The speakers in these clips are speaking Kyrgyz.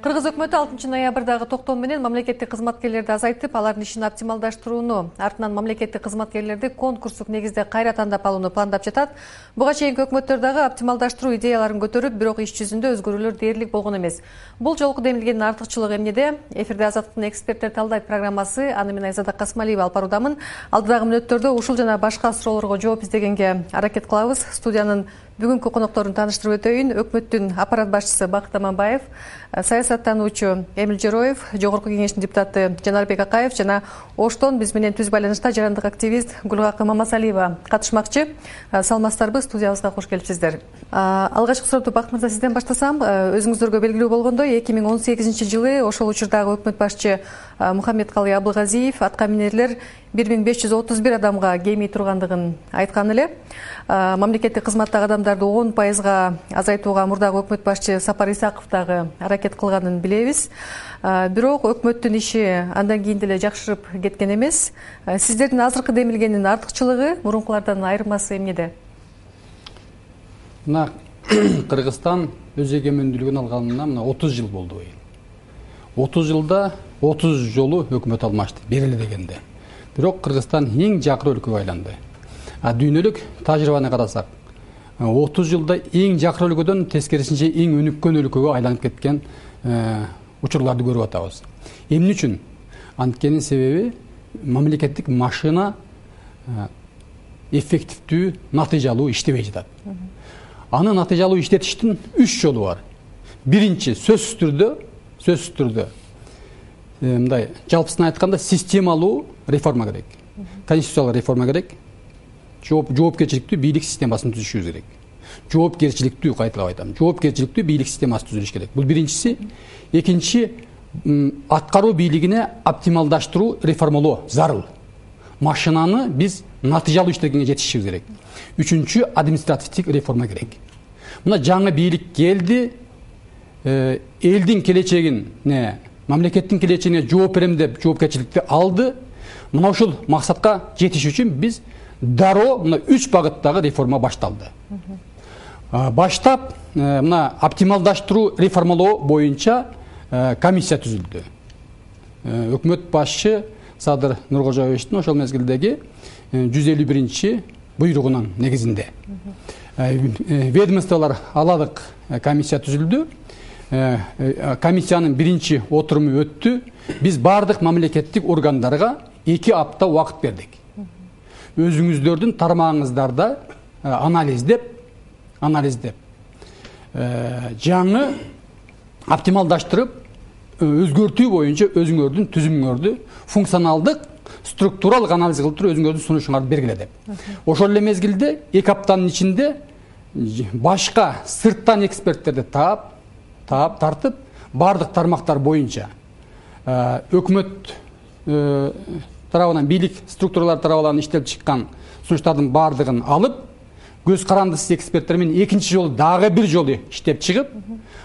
кыргыз өкмөтү алтынчы ноябрдагы токтом менен мамлекеттик кызматкерлерди азайтып алардын ишин оптималдаштырууну артынан мамлекеттик кызматкерлерди конкурстук негизде кайра тандап алууну пландап жатат. Буга чейинки өкмөттөр дагы оптималдаштыруу идеяларын көтөрүп бирок иш жүзүндө өзгөрүүлөр дээрлик болгон эмес. Бул жолку демилгендин артыкчылыгы эмнеде эфирде азаттыктын эксперттер талдайт программасы аны мен айзада касмалиева алып баруудамын. Алдыдагы мүнөттөрдө ушул жана башка суроолорго жооп издегенге аракет кылабыз. Студиянын бүгүнкү конокторун тааныштырып өтөйүн. Өкмөттүн аппарат башчысы бакыт аманбаев саясаттануучу эмил жороев жогорку кеңештин депутаты жанарбек акаев жана оштон биз менен түз байланышта жарандык активист гүлгакы мамасалиева катышмакчы. Саламатсыздарбы? Студиябызга кош келипсиздер алгачкы суроомду бакыт мырза сизден баштасам өзүңүздөргө белгилүү болгондой эки миң он сегизинчи жылы ошол учурдагы өкмөт башчы мухаммедкалый атка минерлер бир миң беш жүз отуз бир адамга кемий тургандыгын айткан эле. Мамлекеттик кызматтагы адамдарды он пайызга азайтууга мурдагы өкмөт башчы сапар исаков дагы аракет кылганын билебиз. Бирок өкмөттүн иши андан кийин деле жакшырып кеткен эмес. Сиздердин азыркы демилгендин артыкчылыгы мурункулардан айырмасы эмнеде мына кыргызстан өз эгемендүүлүгүн алганына мына отуз жыл болду отуз жылда отуз жолу өкмөт алмашты бир эле дегенде. Бирок кыргызстан эң жакыр өлкөгө айланды. Дүйнөлүк тажрыйбаны карасак отуз жылда эң жакыр өлкөдөн тескерисинче эң өнүккөн өлкөгө айланып кеткен э, учурларды көрүп атабыз. Эмне үчүн? Анткени себеби мамлекеттик машина э, эффективдүү натыйжалуу иштебей жатат аны натыйжалуу иштетиштин үч жолу бар. Биринчи сөзсүз түрдө сөзсүз түрдө. Э, мындай жалпысын айтканда системалуу реформа керек. Конституциялык реформа керек. Жоопкерчиликтүү бийлик системасын түзүшүбүз керек. Жоопкерчиликтүү кайталап айтам жоопкерчиликтүү бийлик системасы түзүлүш керек. Бул биринчиси. Экинчи аткаруу бийлигине оптималдаштыруу реформалоо зарыл. Машинаны биз натыйжалуу иштегенге жетишишибиз керек. Үчүнчү административдик реформа керек. Мына жаңы бийлик келди э, элдин келечегине мамлекеттин келечегине жооп берем деп жоопкерчиликти алды. Мына ушул максатка жетиш үчүн биз дароо мына үч багыттагы реформа башталды. Баштап э, мына оптималдаштыруу реформалоо боюнча э, комиссия түзүлдү. Э, өкмөт башчы садыр нуркожоевичтин ошол мезгилдеги жүз элүү биринчи буйругунун негизинде. Ведомстволор аладык комиссия түзүлдү. Э, э, комиссиянын биринчи отуруму өттү. Биз баардык мамлекеттик органдарга эки апта убакыт бердик. Өзүңүздөрдүн тармагыңыздарда э, анализдеп анализдеп. Жаңы оптималдаштырып өзгөртүү боюнча өзүңөрдүн түзүмүңөрдү функционалдык структуралык анализ кылып туруп өзүңөрдүн сунушуңарды бергиле деп. Ошол эле мезгилде эки аптанын ичинде башка сырттан эксперттерди таап таап тартып баардык тармактар боюнча э, өкмөт э, тарабынан бийлик структуралары тарабынан иштелип чыккан сунуштардын баардыгын алып көз карандысыз эксперттер менен экинчи жолу дагы бир жолу иштеп чыгып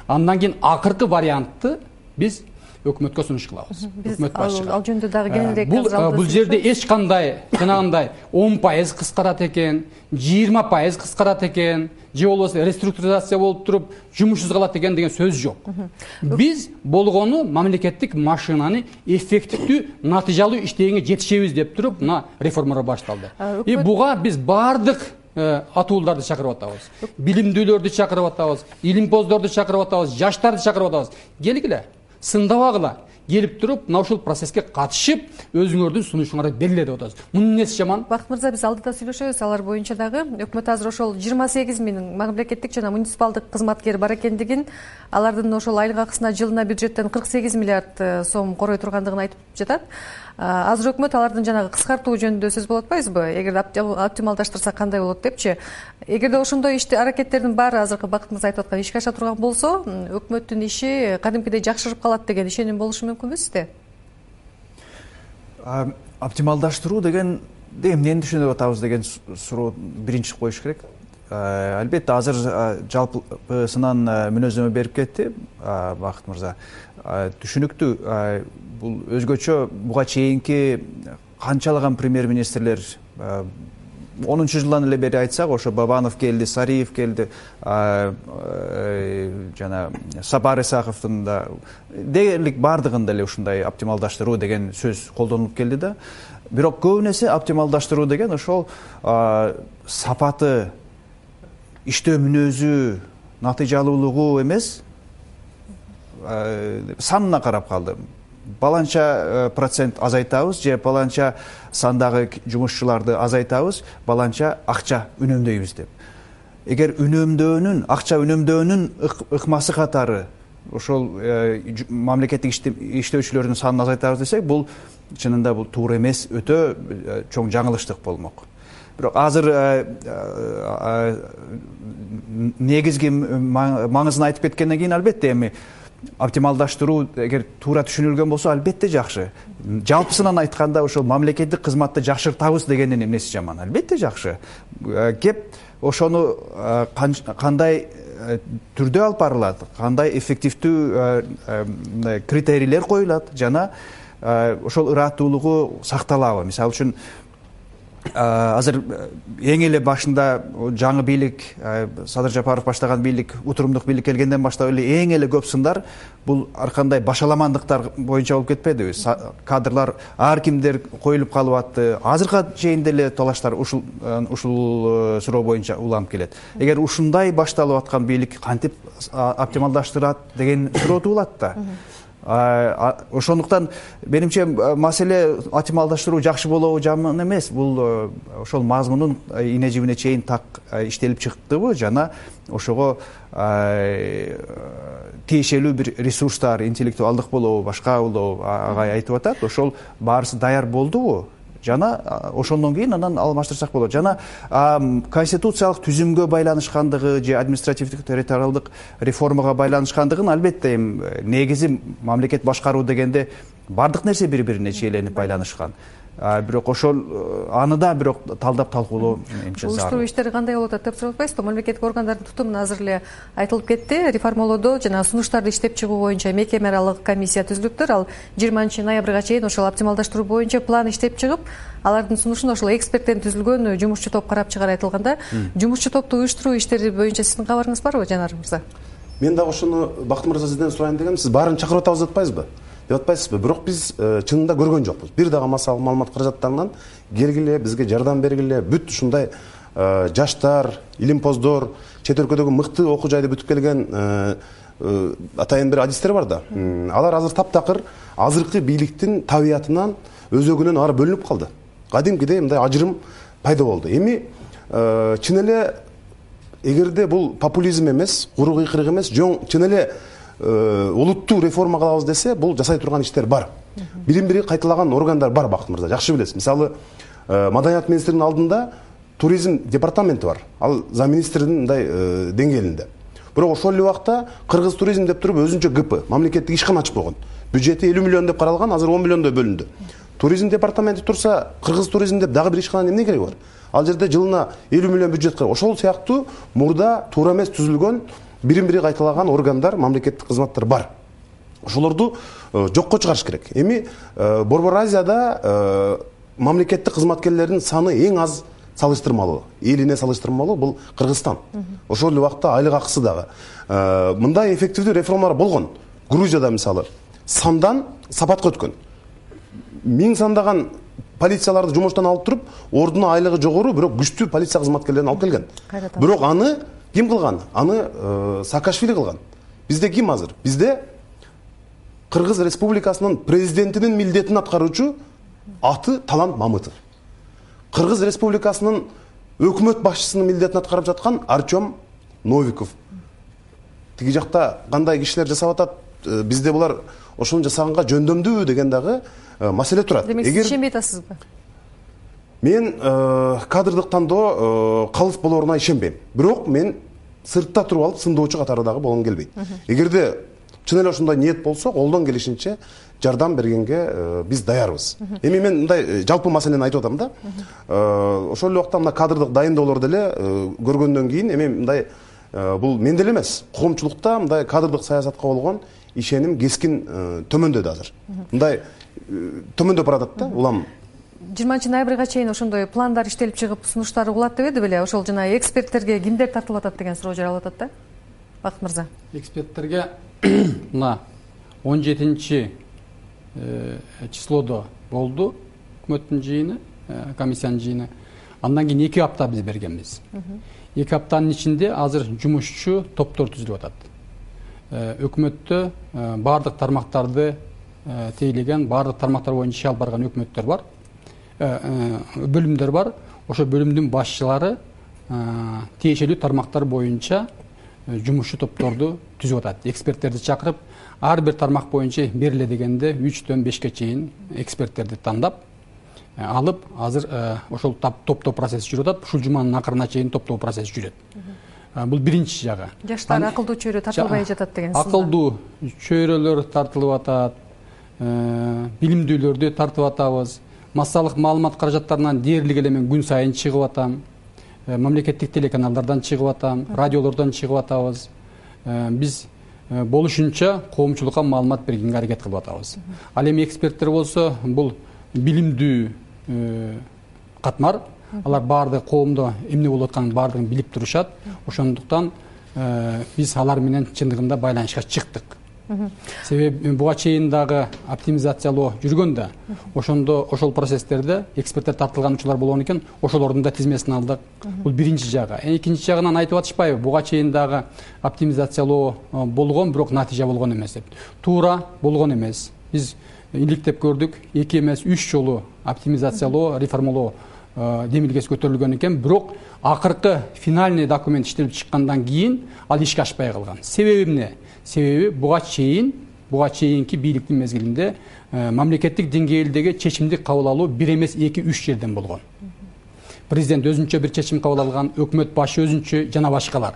андан кийин акыркы вариантты биз өкмөткө сунуш кылабыз. Өкмөт башчыга ал жөнүндө дагы кеңирээк бул бул жерде эч кандай жанагындай он пайыз кыскарат экен жыйырма пайыз кыскарат экен же болбосо реструктуризация болуп туруп жумушсуз калат экен деген сөз жок. Биз болгону мамлекеттик машинаны эффективдүү натыйжалуу иштегенге жетишебиз деп туруп мына реформалар башталды. И буга биз баардык э, атууларды чакырып атабыз. Билимдүүлөрдү чакырып атабыз илимпоздорду чакырып атабыз жаштарды чакырып атабыз. Келгиле сындабагыла. Келип туруп мына ушул процесске катышып өзүңөрдүн сунушуңарды бергиле деп атабыз мунун эмнеси жаман? Бакыт мырза биз алдыда сүйлөшөбүз. Алар боюнча дагы өкмөт азыр ошол жыйырма сегиз миң мамлекеттик жана муниципалдык кызматкер бар экендигин алардын ошол айлык акысына жылына бюджеттен кырк сегиз миллиард э, сом корой тургандыгын айтып жатат азыр өкмөт алардын жанагы кыскартуу жөнүндө сөз болуп атпайбызбы эгерде оптималдаштырса кандай болот депчи? Эгерде ошондой ишти аракеттердин баары азыркы бакыт мырза айтып аткан ишке аша турган болсо өкмөттүн иши кадимкидей жакшырып калат деген ишеним болушу мүмкүнбү сизде? Оптималдаштыруу дегенди эмнени түшүнүп атабыз деген суроо биринчи коюш керек. Албетте азыр жалпысынан мүнөздөмө берип кетти бакыт мырза. Түшүнүктүү бул өзгөчө буга чейинки канчалаган премьер министрлер онунчу жылдан эле бери айтсак ошо бабанов келди сариев келди жана сапар исаковдун да дээрлик баардыгында эле ушундай оптималдаштыруу деген сөз колдонулуп келди да. Бирок көбүн эсе оптималдаштыруу деген ошол сапаты иштөө мүнөзү натыйжалуулугу эмес санына карап калды баланча э, процент азайтабыз же баланча сандагы жумушчуларды азайтабыз баланча акча үнөмдөйбүз деп. Эгер үнөмдөөнүн акча үнөмдөөнүн ыкмасы катары ошол э, мамлекеттик иштөөчүлөрдүн санын азайтабыз десек бул чынында бул туура эмес өтө э, чоң жаңылыштык болмок. Бирок азыр негизги маңызын айтып кеткенден кийин албетте эми оптималдаштыруу эгер туура түшүнүлгөн болсо албетте жакшы. Жалпысынан айтканда ошол мамлекеттик кызматты жакшыртабыз дегендин эмнеси жаман? Албетте жакшы. Э, кеп ошону э, кандай э, түрдө алып барылат? Кандай эффективдүү мындай критерийлер коюлат? Жана ошол ырааттуулугу сакталабы? Мисалы үчүн азыр эң эле башында жаңы бийлик садыр жапаров баштаган бийлик утурумдук бийлик келгенден баштап эле эң эле көп сындар бул ар кандай башаламандыктар боюнча болуп кетпедиби кадрлар ар кимдер коюлуп калып атты азыркыга чейин деле талаштар ушул ушул суроо боюнча уланып келет. Эгер ушундай башталып аткан бийлик кантип оптималдаштырат деген суроо туулат да ошондуктан менимче маселе оптималдаштыруу жакшы болобу жаман эмес. Бул э, ошол мазмунун э, ине жибине чейин так э, иштелип чыктыбы жана ошого тиешелүү бир ресурстар интеллектуалдык болобу башка болобу агай айтып атат ошол баарысы даяр болдубу жана ошондон кийин анан алмаштырсак болот. Жана конституциялык түзүмгө байланышкандыгы же административдик территориалдык реформага байланышкандыгын албетте эми негизи мамлекет башкаруу дегенде баардык нерсе бири бирине чийленип байланышкан бирок ошол э, аны да бирок талдап талкуулоо менимче уюштуруу иштери кандай болуп атат деп сурап атпайсызбы мамлекеттик органдардын тутумун азыр эле айтылып кетти. Реформалоодо жанагы сунуштарды иштеп чыгуу боюнча мекеме аралык комиссия түзүлүптүр ал жыйырманчы ноябрга чейин ошол оптималдаштыруу боюнча план иштеп чыгып алардын сунушун ошол эксперттен түзүлгөн жумушчу топ карап чыгаар айтылганда жумушчу топту уюштуруу иштери боюнча сиздин кабарыңыз барбы жанар мырза мен дагы ошону бакыт мырза сизден сурайын дегем сиз баарын чакырып атабыз деп атпайсызбы деп атпайсызбы бирок биз э, чынында көргөн жокпуз. Бир дагы маалымат каражаттарынан келгиле бизге жардам бергиле бүт ушундай э, жаштар илимпоздор чет өлкөдөгү мыкты окуу жайды бүтүп келген э, атайын бир адистер бар да. Алар азыр таптакыр азыркы бийликтин табиятынан өзөгүнөн ары бөлүнүп калды. Кадимкидей мындай ажырым пайда болду. Эми чын эле эгерде бул популизм эмес куру кыйкырык эмес чын эле улуттуу реформа кылабыз десе бул жасай турган иштер бар. Бирин бири кайталаган органдар бар бакыт мырза жакшы билесиз. Мисалы э, маданият министринин алдында туризм департаменти бар. Ал замминистрдин мындай э, деңгээлинде. Бирок ошол эле убакта кыргыз туризм деп туруп өзүнчө гп мамлекеттик ишкана ачып койгон. Бюджети элүү миллион деп каралган азыр он миллиондой бөлүндү. Туризм департаменти турса кыргыз туризм деп дагы бир ишкананын эмне кереги бар? Ал жерде жылына элүү миллион бюджет ошол сыяктуу мурда туура эмес түзүлгөн бирин бири кайталаган органдар мамлекеттик кызматтар бар. Ошолорду э, жокко чыгарыш керек. Эми э, борбор азияда э, мамлекеттик кызматкерлердин саны эң аз салыштырмалуу. Элине салыштырмалуу бул кыргызстан. Ошол эле убакта айлык акысы дагы. Мындай эффективдүү реформалар болгон. Грузияда мисалы. Сандан сапатка өткөн. Миң сандаган полицияларды жумуштан алып туруп ордуна айлыгы жогору бирок күчтүү полиция кызматкерлерин алып келген. Бирок аны ким кылган? Аны э, саакашвили кылган. Бизде ким азыр? Бизде кыргыз республикасынын президентинин милдетин аткаруучу аты талант мамытов. Кыргыз республикасынын өкмөт башчысынын милдетин аткарып жаткан артем новиков. Тиги жакта кандай кишилер жасап атат? Э, бизде булар ошону жасаганга жөндөмдүүбү деген дагы э, маселе турат. Демек сиз ишенбей атасызбы мен кадрдык тандоо калыс болоруна ишенбейм. Бирок мен сыртта туруп алып сындоочу катары дагы болгум келбейт. Эгерде чын эле ошондой ниет болсо колдон келишинче жардам бергенге э, биз даярбыз. Эми мен мындай э, жалпы маселени айтып атам да. Э, ошол эле убакта мына кадрдык дайындоолорду деле көргөндөн кийин эми мындай бул менде эле эмес. Коомчулукта мындай кадрдык саясатка болгон ишеним кескин төмөндөдү азыр. Мындай төмөндөп баратат да улам жыйырманчы ноябрга чейин ошондой пландар иштелип чыгып сунуштар угулат деп эди беле. Ошол жана эксперттерге кимдер тартылып атат деген суроо жаралып атат да? Бакыт мырза. Эксперттерге мына он жетинчи э, числодо болду. Өкмөттүн жыйыны э, комиссиянын жыйыны. Андан кийин эки апта биз бергенбиз. Эки аптанын ичинде азыр жумушчу топтор түзүлүп атат. Э, өкмөттө баардык тармактарды тейлеген баардык тармактар боюнча иш алып барган өкмөттөр бар бөлүмдөр бар. Ошол бөлүмдүн башчылары тиешелүү тармактар боюнча жумушчу топторду түзүп атат. Эксперттерди чакырып ар бир тармак боюнча бериле дегенде үчтөн бешке чейин эксперттерди тандап э, алып азыр э, ошол топтоо процесси жүрүп атат. Ушул жуманын акырына чейин топтоо процесси жүрөт. Э, бул биринчи жагы. Жаштар акылдуу чөйрө тартылбай жатат деген акылдуу чөйрөлөр тартылып атат. Билимдүүлөрдү тартып атабыз массалык маалымат каражаттарынан дээрлик эле мен күн сайын чыгып атам. Мамлекеттик телеканалдардан чыгып атам радиолордон чыгып атабыз. Биз Э, болушунча коомчулукка маалымат бергенге аракет кылып атабыз. Ал эми эксперттер болсо бул билимдүү э, катмар. Алар баардыгы коомдо эмне болуп атканын баардыгын билип турушат. Ошондуктан э, биз алар менен чындыгында байланышка чыктык себеби буга чейин дагы оптимизациялоо жүргөн да. Ошондо ошол процесстерде эксперттер тартылган учурлар болгон экен ошолордун да тизмесин алдык. Бул биринчи жагы. Экинчи жагынан айтып атышпайбы буга чейин дагы оптимизациялоо болгон бирок натыйжа болгон эмес деп. Туура болгон эмес. Биз иликтеп көрдүк эки эмес үч жолу оптимизациялоо реформалоо демилгеси көтөрүлгөн экен. Бирок акыркы финальный документ иштелип чыккандан кийин ал ишке ашпай калган. Себеби эмне себеби буга чейин буга чейинки бийликтин мезгилинде э, мамлекеттик деңгээлдеги чечимди кабыл алуу бир эмес эки үч жерден болгон. Президент өзүнчө бир чечим кабыл алган өкмөт башы өзүнчө жана башкалар.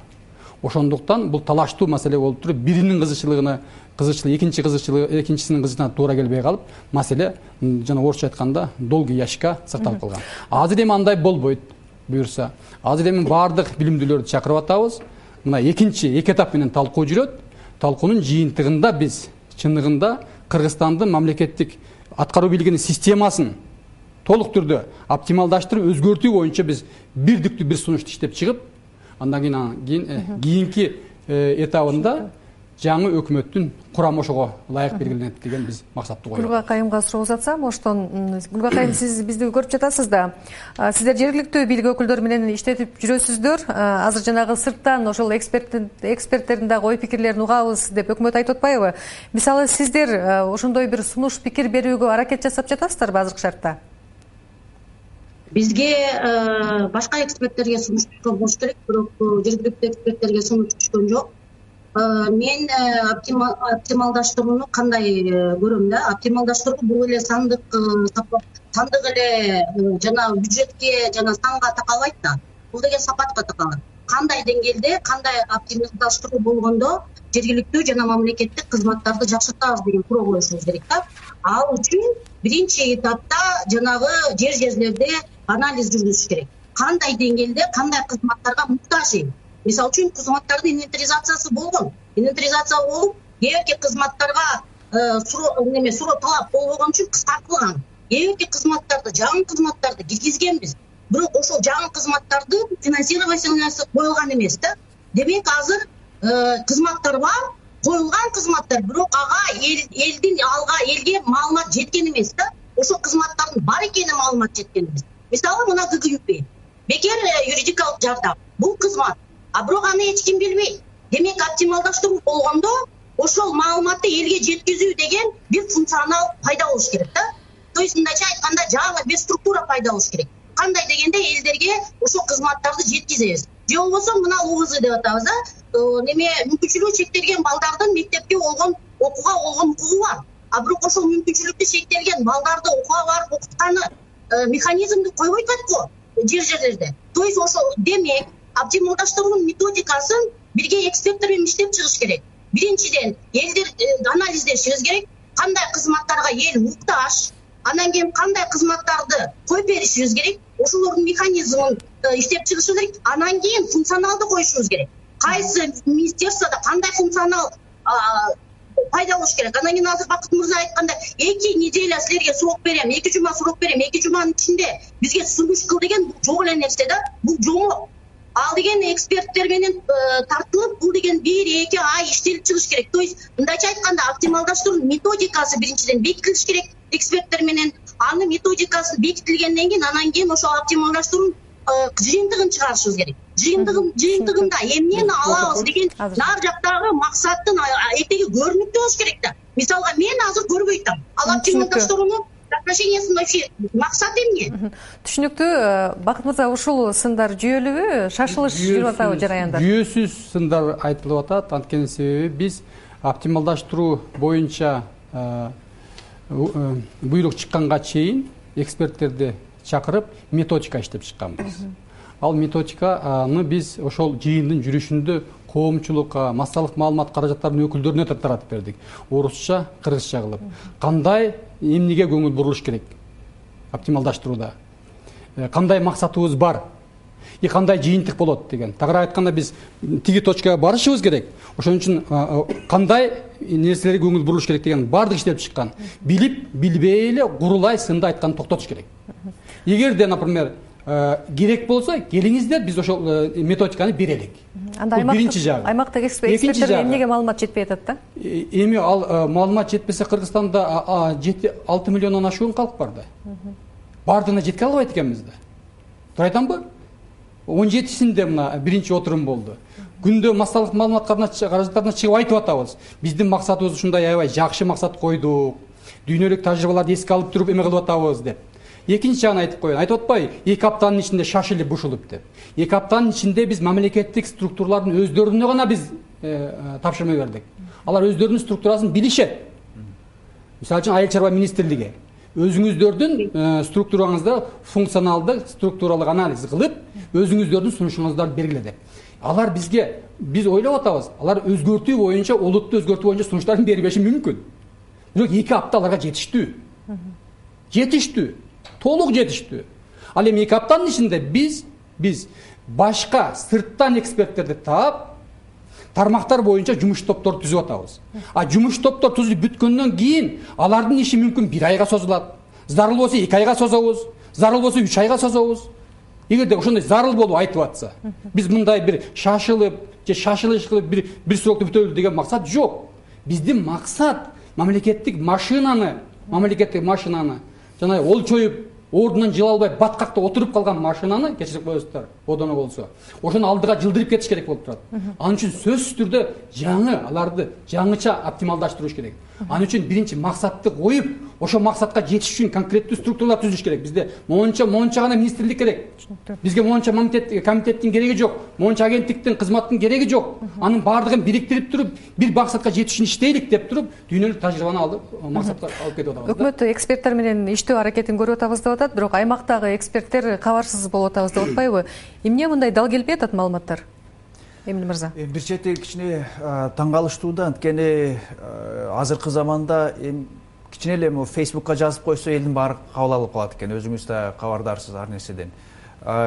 Ошондуктан бул талаштуу маселе болуп туруп биринин кызыкчылыгына кызыкчылыгы экинчи кызыкчылыгы экинчисинин кызыкчылыгына туура келбей калып маселе жана орусча айтканда долгий ящикка сакталып калган. Азыр эми андай болбойт буюрса азыр эми баардык билимдүүлөрдү чакырып атабыз. Мына экинчи эки этап менен талкуу жүрөт талкуунун жыйынтыгында биз чындыгында кыргызстандын мамлекеттик аткаруу бийлигинин системасын толук түрдө оптималдаштырып өзгөртүү боюнча биз бирдиктүү бир сунушту иштеп чыгып андан кийин кийин кийинки этабында жаңы өкмөттүн курамы ошого ылайык белгиленет деген биз максатты коюп гүлгакайымга суроо узатсам оштон гүлгакайым сиз бизди көрүп жатасыз да. Сиздер жергиликтүү бийлик өкүлдөрү менен иштетип жүрөсүздөр. Азыр жанагы сырттан ошол эксперттердин дагы ой пикирлерин угабыз деп өкмөт айтып атпайбы. Мисалы сиздер ошондой бир сунуш пикир берүүгө аракет жасап жатасыздарбы азыркы шартта? Бизге башка эксперттерге сунуш түшкөн болуш керек бирок жергиликтүү эксперттерге сунуш түшкөн жок мен э, оптималдаштырууну кандай э, көрөм да? Оптималдаштыруу бул эле сандык сандык эле жана бюджетке жана санга такабайт да. Бул деген сапатка такалат кандай деңгээлде кандай оптималдаштыруу болгондо жергиликтүү жана мамлекеттик кызматтарды жакшыртабыз деген суроо коюшубуз керек да. Ал үчүн биринчи этапта жанагы жер жерлерде анализ жүргүзүш керек. Кандай деңгээлде кандай кызматтарга муктаж эл мисалы үчүн кызматтардын инвентаризациясы болгон инвентаризация болуп кээ бирки кызматтарга э, неме суроо талап болбогон үчүн кыскартылган кээ бирки кызматтарды жаңы кызматтарды киргизгенбиз. Бирок ошол жаңы кызматтарды финансировательныйсы коюлган эмес да. Демек азыр э, кызматтар бар коюлган кызматтар. Бирок ага элдин алга элге маалымат жеткен эмес да. Ошол кызматтардын бар экенине маалымат жеткен эмес. Мисалы мына ггюп. Бекер э, юридикалык жардам. Бул кызмат а бирок аны эч ким билбейт демек оптималдаштыруу болгондо ошол маалыматты элге жеткизүү деген бир функционал пайда болуш керек да. То есть мындайча айтканда жаңы бир структура пайда болуш керек. Кандай дегенде элдерге ошол кызматтарды жеткизебиз. Же болбосо мына увз деп атабыз да. Э, неме мүмкүнчүлүгү чектелген балдардын мектепке болгон окууга болгон укугу бар. А бирок ошол мүмкүнчүлүктүү чектелген балдарды окууга барып окутканы э, механизмди койбой атат го жер жерлерде. То есть ошол демек оптималдаштыруунун методикасын бирге эксперттер менен иштеп чыгыш керек. Биринчиден элдер э, анализдешибиз керек. Кандай кызматтарга эл муктаж анан кийин кандай кызматтарды коюп беришибиз керек ошолордун механизмин э, иштеп чыгышыбыз керек анан кийин функционалды коюшубуз керек. Кайсы министерстводо кандай функционал пайда болуш керек? Анан кийин азыр бакыт мырза айткандай эки неделя силерге срок берем эки жума срок берем эки жуманын ичинде бизге сунуш кыл деген бул жок эле нерсе да. Бул жомок ал деген эксперттер менен э, тартылып бул деген бир эки ай иштелип чыгыш керек. То есть мындайча айтканда оптималдаштыруунун методикасы биринчиден бекитилиш керек эксперттер менен. Анын методикасы бекитилгенден кийин анан кийин ошол оптималдаштыруунун э, жыйынтыгын чыгарышыбыз керек. Жыйынтыгын жыйынтыгында эмнени алабыз деген нары жактагы максаттын этеги көрүнүктүү болуш керек да. Мисалга мен азыр көрбөй атам ал оптималдаштырууну отношениясын вообще максаты эмне түшүнүктүү э, бакыт мырза ушул сындар жүйөлүүбү шашылыш жүрүп атабы жараяндар? жүйөсүз сындар айтылып атат. Анткени себеби биз оптималдаштыруу боюнча э, э, буйрук чыкканга чейин эксперттерди чакырып методика иштеп чыкканбыз. Ал методиканы биз ошол жыйындын жүрүшүндө коомчулукка массалык маалымат каражаттарынын өкүлдөрүнө таратып бердик. Орусча кыргызча кылып кандай эмнеге көңүл бурулуш керек? Оптималдаштырууда. Э, кандай максатыбыз бар? И кандай жыйынтык болот деген. Тагыраак айтканда биз тиги точкага барышыбыз керек. Ошон үчүн кандай нерселерге көңүл бурулуш керек деген баардыгы иштелип чыккан. Билип билбей эле курулай сында айтканды токтотуш керек. Эгерде например Э, керек болсо келиңиздер биз ошол э, методиканы берелик. Анда бул биринчи жагы. аймактагы эксперттерге эмнеге маалымат жетпей атат да? Э, эми ал маалымат жетпесе кыргызстанда жети алты миллиондон ашуун калк бар да. Баардыгына жеткире албайт экенбиз да. Туура айтамбы он жетисинде мына биринчи отурум болду. Күндө массалык маалымат каражаттарына чыгып айтып атабыз. Биздин максатыбыз ушундай аябай жакшы максат койдук. Дүйнөлүк тажрыйбаларды эске алып туруп эме кылып атабыз деп экинчи жагын айтып коеюн. Айтып атпайбы эки аптанын ичинде шашылып бушулуп деп эки аптанын ичинде биз мамлекеттик структуралардын өздөрүнө гана биз э, э, тапшырма бердик. Алар өздөрүнүн структурасын билишет мисалы үчүн айыл чарба министрлиги өзүңүздөрдүн э, структураңызда функционалдык структуралык анализ кылып өзүңүздөрдүн сунушуңуздарды бергиле деп алар бизге биз ойлоп атабыз алар өзгөртүү боюнча олутту өзгөртүү боюнча сунуштарын бербеши мүмкүн. Бирок эки апта аларга жетиштүү. Жетиштүү толук жетиштүү. Ал эми эки аптанын ичинде биз биз башка сырттан эксперттерди таап тармактар боюнча жумуш топторду түзүп атабыз. А жумуш топтор түзүлүп бүткөндөн кийин алардын иши мүмкүн бир айга созулат. Зарыл болсо эки айга созобуз зарыл болсо үч айга созобуз. Эгерде ошондой зарыл болуп айтып атса биз мындай бир шашылып же шашылыш кылып бир бир срокто бүтөлү деген максат жок. Биздин максат мамлекеттик машинаны мамлекеттик машинаны жанагы олчоюп ордунан жыла албай баткакта отуруп калган машинаны кечирип коесуздар одоно болсо. Ошону алдыга жылдырып кетиш керек болуп турат. Ал үчүн сөзсүз түрдө жаңы аларды жаңыча оптималдаштырыш керек ал үчүн биринчи максатты коюп ошол максатка жетиш үчүн конкреттүү структуралар түзүш керек бизде. Монча монча гана министрлик керек. Бизге монча комитеттин кереги жок монча агенттиктин кызматтын кереги жок. Анын баардыгын бириктирип туруп бир максатка жетиш үчүн иштейлик деп туруп дүйнөлүк тажрыйбаны алып максатка алып кетип атабыз өкмөт эксперттер менен иштөө аракетин көрүп атабыз деп атат бирок аймактагы эксперттер кабарсыз болуп атабыз деп атпайбы эмне мындай дал келбей атат маалыматтар эмин мырза. Эми бир чети кичине таң калыштуу да анткени азыркы заманда эми кичине эле могу фейсбукка жазып койсо элдин баары кабыл алып калат экен. Өзүңүз да кабардарсыз ар нерседен.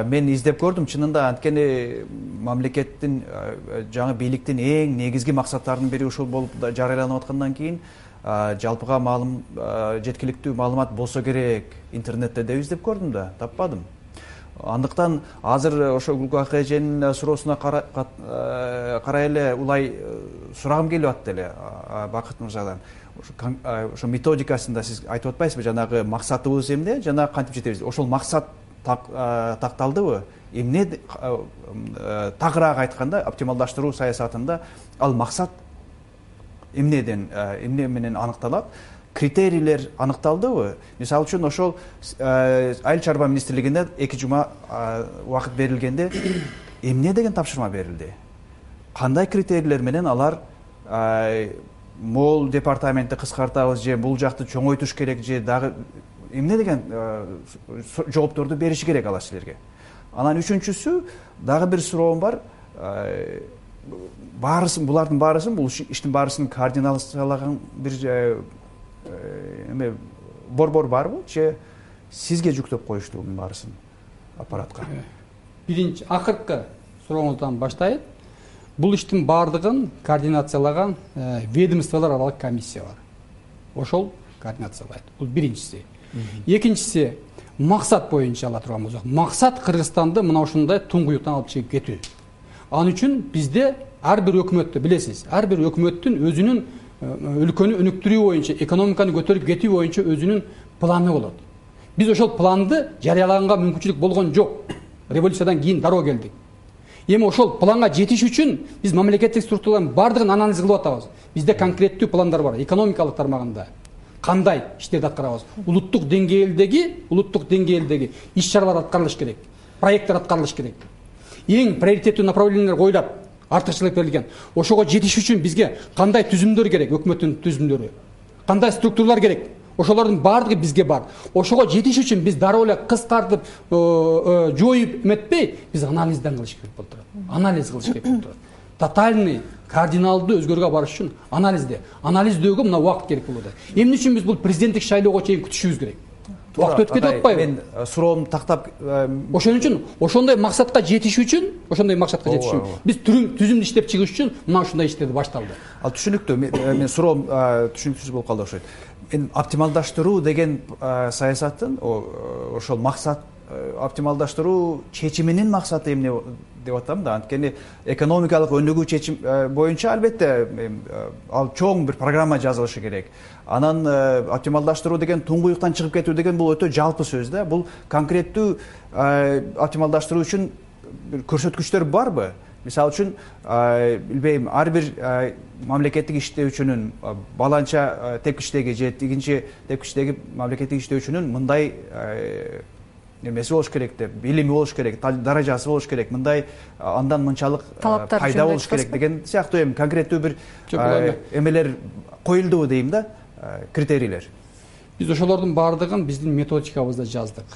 Мен издеп көрдүм. Чынында анткени мамлекеттин жаңы бийликтин эң негизги максаттарынын бири ушул болуп жарыяланып аткандан кийин жалпыга маалым жеткиликтүү маалымат болсо керек интернетте деп издеп көрдүм да таппадым андыктан азыр ошо гүлкак эженин суроосуна э, карай эле улай э, сурагым келип атты эле бакыт мырзадан. Ошо методикасын да сиз айтып атпайсызбы? Жанагы максатыбыз эмне жана кантип жетебиз? Ошол максат такталдыбы? Эмне тагыраак айтканда оптималдаштыруу саясатында ал максат эмнеден эмне менен аныкталат критерийлер аныкталдыбы? Мисалы үчүн ошол э, айыл чарба министрлигине эки жума убакыт берилгенде эмне деген тапшырма берилди? Кандай критерийлер менен алар могул департаментти кыскартабыз же бул жакты чоңойтуш керек же дагы эмне деген э, жоопторду бериши керек алар силерге? Анан үчүнчүсү дагы бир суроом бар. Баарысын булардын баарысын бул иштин баарысын координациялаган бир Э, эме борбор барбы же сизге жүктөп коюшту мунун баарысын аппаратка? Биринчи акыркы сурооңуздан баштайын бул иштин баардыгын координациялаган ведомстволор аралык комиссия бар. Ошол координациялайт. Бул биринчиси. Экинчиси максат боюнча ала турган болсок. Максат кыргызстанды мына ушундай туңгуюктан алып чыгып кетүү. Ал үчүн бизде ар бир өкмөттө билесиз ар бир өкмөттүн өзүнүн өлкөнү өнүктүрүү боюнча экономиканы көтөрүп кетүү боюнча өзүнүн планы болот. Биз ошол планды жарыялаганга мүмкүнчүлүк болгон жок. Революциядан кийин дароо келдик эми ошол планга жетиш үчүн биз мамлекеттик структуралардын баардыгын анализ кылып атабыз. Бизде конкреттүү пландар бар. Экономикалык тармагында. Кандай иштерди аткарабыз? Улуттук деңгээлдеги улуттук деңгээлдеги иш чаралар аткарылыш керек проекттер аткарылыш керек. Эң приоритеттүү направлениялар коюлат артыкчылык берилген. Ошого жетиш үчүн бизге кандай түзүмдөр керек өкмөттүн түзүмдөрү? Кандай структуралар керек? Ошолордун баардыгы бизге бар. Ошого жетиш үчүн биз дароо эле кыскартып э, э, жоюп эметпей биз анализден кылыш керек болуп турат. Анализ кылыш керек болуп турат. Тотальный кардиналдуу өзгөрүүгө барыш үчүн анализде. Анализдөөгө мына убакыт керек болуп атат эмне үчүн биз бул президенттик шайлоого чейин күтүшүбүз керек убакыт өтүп кетип атпайбы? мен э, суроомду тактап ошон үчүн ошондой максатка жетиш үчүн ошондой максатка жетиш үчүн. биз түзүмдү иштеп чыгыш үчүн мына ушундай иштерди башталды. Ал түшүнүктүү менин суроом түшүнүксүз болуп калды окшойт. Эми оптималдаштыруу деген саясаттын ошол максат оптималдаштыруу чечиминин максаты эмне деп атам да. Анткени экономикалык өнүгүү чечим боюнча албетте ал чоң бир программа жазылышы керек. Анан оптималдаштыруу деген туңгуюктан чыгып кетүү деген бул өтө жалпы сөз да. Бул конкреттүү оптималдаштыруу үчүн бир көрсөткүчтөр барбы? Мисалы үчүн билбейм ар бир мамлекеттик иштөөчүнүн баланча тепкичтеги же тигинчи тепкичтеги мамлекеттик иштөөчүнүн мындай эмеси болуш керек деп билими болуш керек даражасы болуш керек мындай андан мынчалык талаптар пайда болуш керек деген сыяктуу эми конкреттүү бир эмелер коюлдубу дейм да критерийлер. Биз ошолордун баардыгын биздин методикабызда жаздык.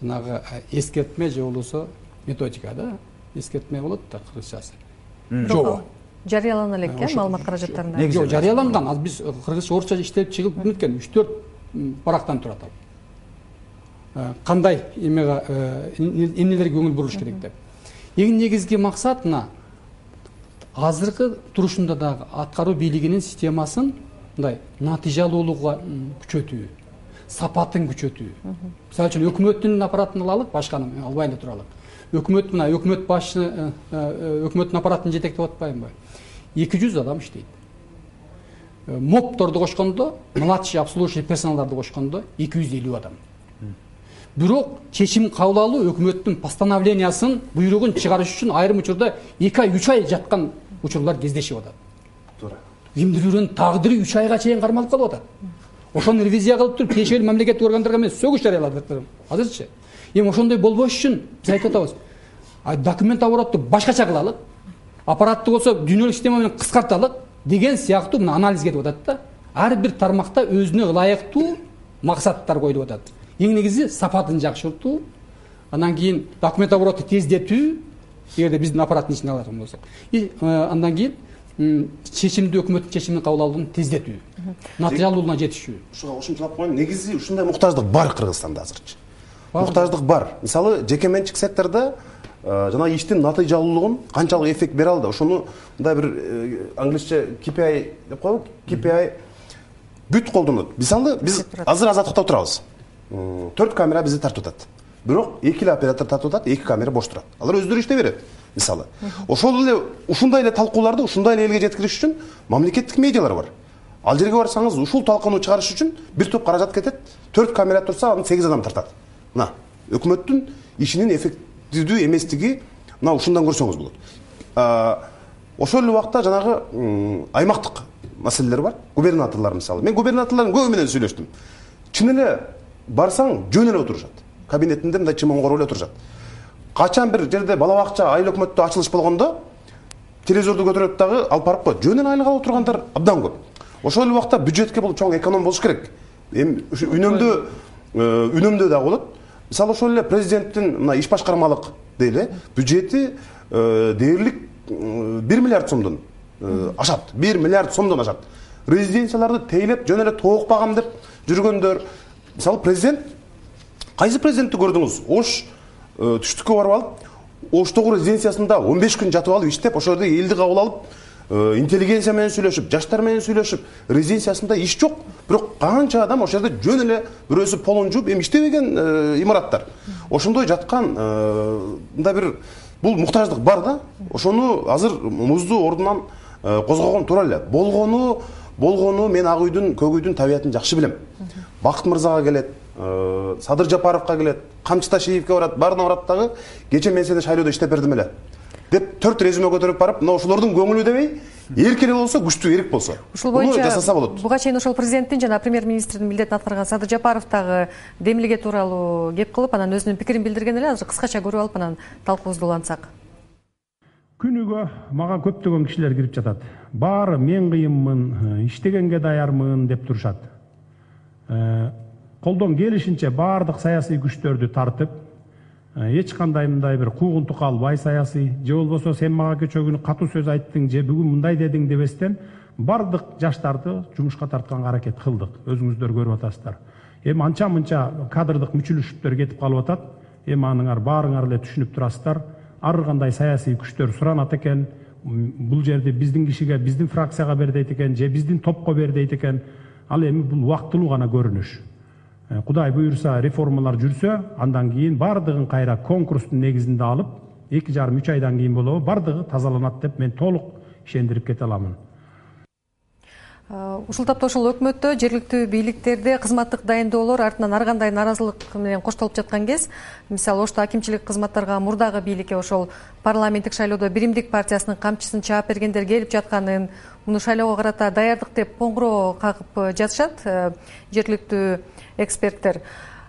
Жанагы эскертме же болбосо методика да эскертме болот да кыргызчасы. Жобо жарыялана элек э маалымат каражаттарында? негизи жок жарыяланган азыр биз кыргызча орусча иштелип чыгып эметкен үч төрт барактан турат ал. э, кандай эмеге э, эмнелерге көңүл буруш керек деп. Эң негизги максат мына азыркы турушунда дагы аткаруу бийлигинин системасын мындай натыйжалуулугу күчөтүү сапатын күчөтүү. Мисалы үчүн өкмөттүн аппаратын алалык башканы албай эле туралык өкмөт мына өкмөт башчы э, э, өкмөттүн аппаратын жетектеп атпаймынбы эки жүз адам иштейт. Э, мопторду кошкондо младший обслуживающий персоналдарды кошкондо эки жүз элүү адам бирок чечим кабыл алуу өкмөттүн постановлениясын буйругун чыгарыш үчүн айрым учурда эки ай үч ай жаткан учурлар кездешип атат. Туура. Кимдир бирөөнүн тагдыры үч айга чейин кармалып калып атат. Ошону ревизия кылып туруп тиешелүү мамлекеттик органдарга мен сөгүш жарыяладым азырчы. Эми ошондой болбош үчүн биз айтып атабыз документ оборотду башкача кылалы аппаратты болсо дүйнөлүк система менен кыскарталы деген сыяктуу мына анализ кетип атат да. Ар бир тармакта өзүнө ылайыктуу максаттар коюлуп атат эң негизи сапатын жакшыртуу андан кийин документ обороту тездетүү эгерде биздин аппараттын ичине алган болсок. И андан кийин чечимди өкмөттүн чечимин кабыл алууну тездетүү натыйжалуулугуна жетишүү. Ушуга кошумчалап коеюн. Негизи ушундай муктаждык бар кыргызстанда азырчы муктаждык бар. Мисалы жеке менчик сектордо э, жанагы иштин натыйжалуулугун канчалык эффект бере алды. Ошону мындай бир э, англисче kpi деп коебу. Kpi бүт колдонот мисалы биз азыр азаттыкта отурабыз төрт камера бизди тартып атат бирок эки эле оператор тартып атат эки камера бош турат. Алар өздөрү иштей берет мисалы. Ошол эле ушундай эле талкууларды ушундай эле элге жеткириш үчүн мамлекеттик медиалар бар. Ал жерге барсаңыз ушул талкууну чыгарыш үчүн бир топ каражат кетет төрт камера турса аны сегиз адам тартат. Мына өкмөттүн ишинин эффективдүү эместиги мына ушундан көрсөңүз болот. Ошол эле убакта жанагы аймактык маселелер бар. Губернаторлор мисалы. Мен губернаторлордун көбү менен сүйлөштүм. Чын эле барсаң жөн эле отурушат. Кабинетинде мындай чымын короп эле отурушат. Качан бир жерде бала бакча айыл өкмөттө ачылыш болгондо телевизорду көтөрөт дагы алып барып коет. Жөн эле айылга отургандар абдан көп. Ошол эле убакта бюджетке бул чоң эконом болуш керек. Эми ушу үнөмдөө үнөмдөө дагы болот. Мисалы ошол эле президенттин мына иш башкармалык дейли бюджети э, дээрлик бир миллиард сомдон э, ашат. Бир миллиард сомдон ашат. Резиденцияларды тейлеп жөн эле тоок багам деп жүргөндөр мисалы президент кайсы президентти көрдүңүз? Ош э, түштүккө барып алып оштогу резиденциясында он беш күн жатып алып иштеп ошол жерде элди кабыл алып э, интеллигенция менен сүйлөшүп жаштар менен сүйлөшүп резиденциясында иш жок. Бирок канча адам ошол жерде жөн эле бирөөсү полун жууп эми иштебеген э, имараттар. Ошондой жаткан мындай бир бул муктаждык бар да. Ошону азыр музду ордунан козгогон туура эле болгону болгону мен ак үйдүн көк үйдүн табиятын жакшы билем бакыт мырзага келет Э, садыр жапаровго келет камчы ташиевке барат баарына барат дагы кечээ мен сени шайлоодо иштеп бердим эле. Деп төрт резюме көтөрүп барып мына ошолордун көңүлү дебей эрк эле болсо күчтүү эрк болсо. Ушул боюнча жасаса болот. буга чейин ошол президенттин жана премьер министрдин милдетин аткарган садыр жапаров дагы демилге тууралуу кеп кылып анан өзүнүн пикирин билдирген эле азыр кыскача көрүп алып анан талкуубузду улантсак. Күнүгө мага көптөгөн кишилер кирип жатат. Баары мен кыйынмын э, иштегенге даярмын деп турушат колдон келишинче баардык саясий күчтөрдү тартып э, эч кандай мындай бир куугунтукка албай саясий же болбосо сен мага кечээ күнү катуу сөз айттың же бүгүн мындай дедиң дебестен баардык жаштарды жумушка тартканга аракет кылдык. Өзүңүздөр көрүп атасыздар. Эми анча мынча кадрдык мүчүлүшүптөр кетип калып атат. Эми аныңар баарыңар эле түшүнүп турасыздар. Ар кандай саясий күчтөр суранат экен бул жерди биздин кишиге биздин фракцияга бер дейт экен же биздин топко бер дейт экен ал эми бул убактылуу гана көрүнүш. Э, кудай буюрса реформалар жүрсө андан кийин баардыгын кайра конкурстун негизинде алып эки жарым үч айдан кийин болобу баардыгы тазаланат деп мен толук ишендирип кете аламын ушул тапта ошол өкмөттө жергиликтүү бийликтерде кызматтык дайындоолор артынан ар кандай нааразылык менен коштолуп жаткан кез мисалы ошто акимчилик кызматтарга мурдагы бийликке ошол парламенттик шайлоодо биримдик партиясынын камчысын чаап бергендер келип жатканын муну шайлоого карата даярдык деп коңгуроо кагып э, жатышат э, жергиликтүү эксперттер.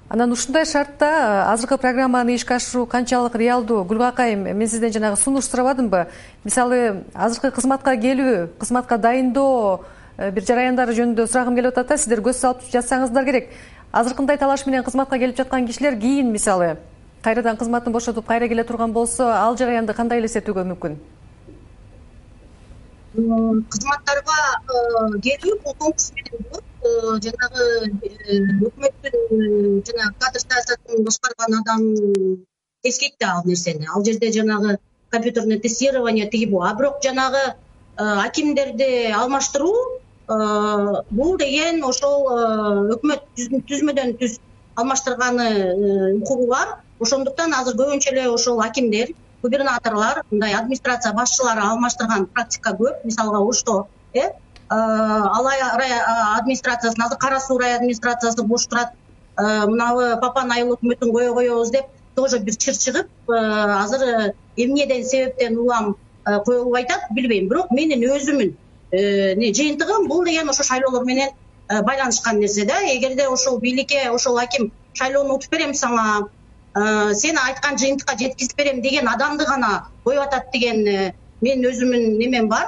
Анан ушундай шартта азыркы программаны ишке ашыруу канчалык реалдуу гүлгакайым мен сизден жанагы сунуш сурабадымбы? Мисалы азыркы кызматка келүү кызматка дайындоо Э, бир жараяндары жөнүндө сурагым келип атат да сиздер көз салып жатсаңыздар керек. Азыркындай талаш менен кызматка келип жаткан кишилер кийин мисалы кайрадан кызматын бошотуп кайра келе турган болсо ал жараянды кандай элестетүүгө мүмкүн? Кызматтарга э, келүү бул конкурс менен болот э, жанагы өкмөттүн жанагы кадр саясатын башкарган адам тескейт да ал нерсени. Ал жерде жанагы компьютерное тестирование тиги бу а бирок жанагы акимдерди алмаштыруу Э, бул деген ошол э, өкмөт түзмөдөн түз алмаштырганы э, укугу бар. Ошондуктан азыр көбүнчө эле ошол акимдер губернаторлор мындай администрация башчылары алмаштырган практика көп. Мисалга ошто э алай рай администрациясын азыр кара суу рай администрациясы бош турат. Мынабы папан айыл өкмөтүн кое коебуз деп тоже бир чыр чыгып азыр эмнеден себептен улам коюлуп атат билбейм. Бирок менин өзүмүн Э, жыйынтыгы бул деген ошо шайлоолор менен э, байланышкан нерсе да. Эгерде ошол бийликке ошол аким шайлоону утуп берем сага э, сени айткан жыйынтыкка жеткизип берем деген адамды гана коюп атат деген менин өзүмдүн немем бар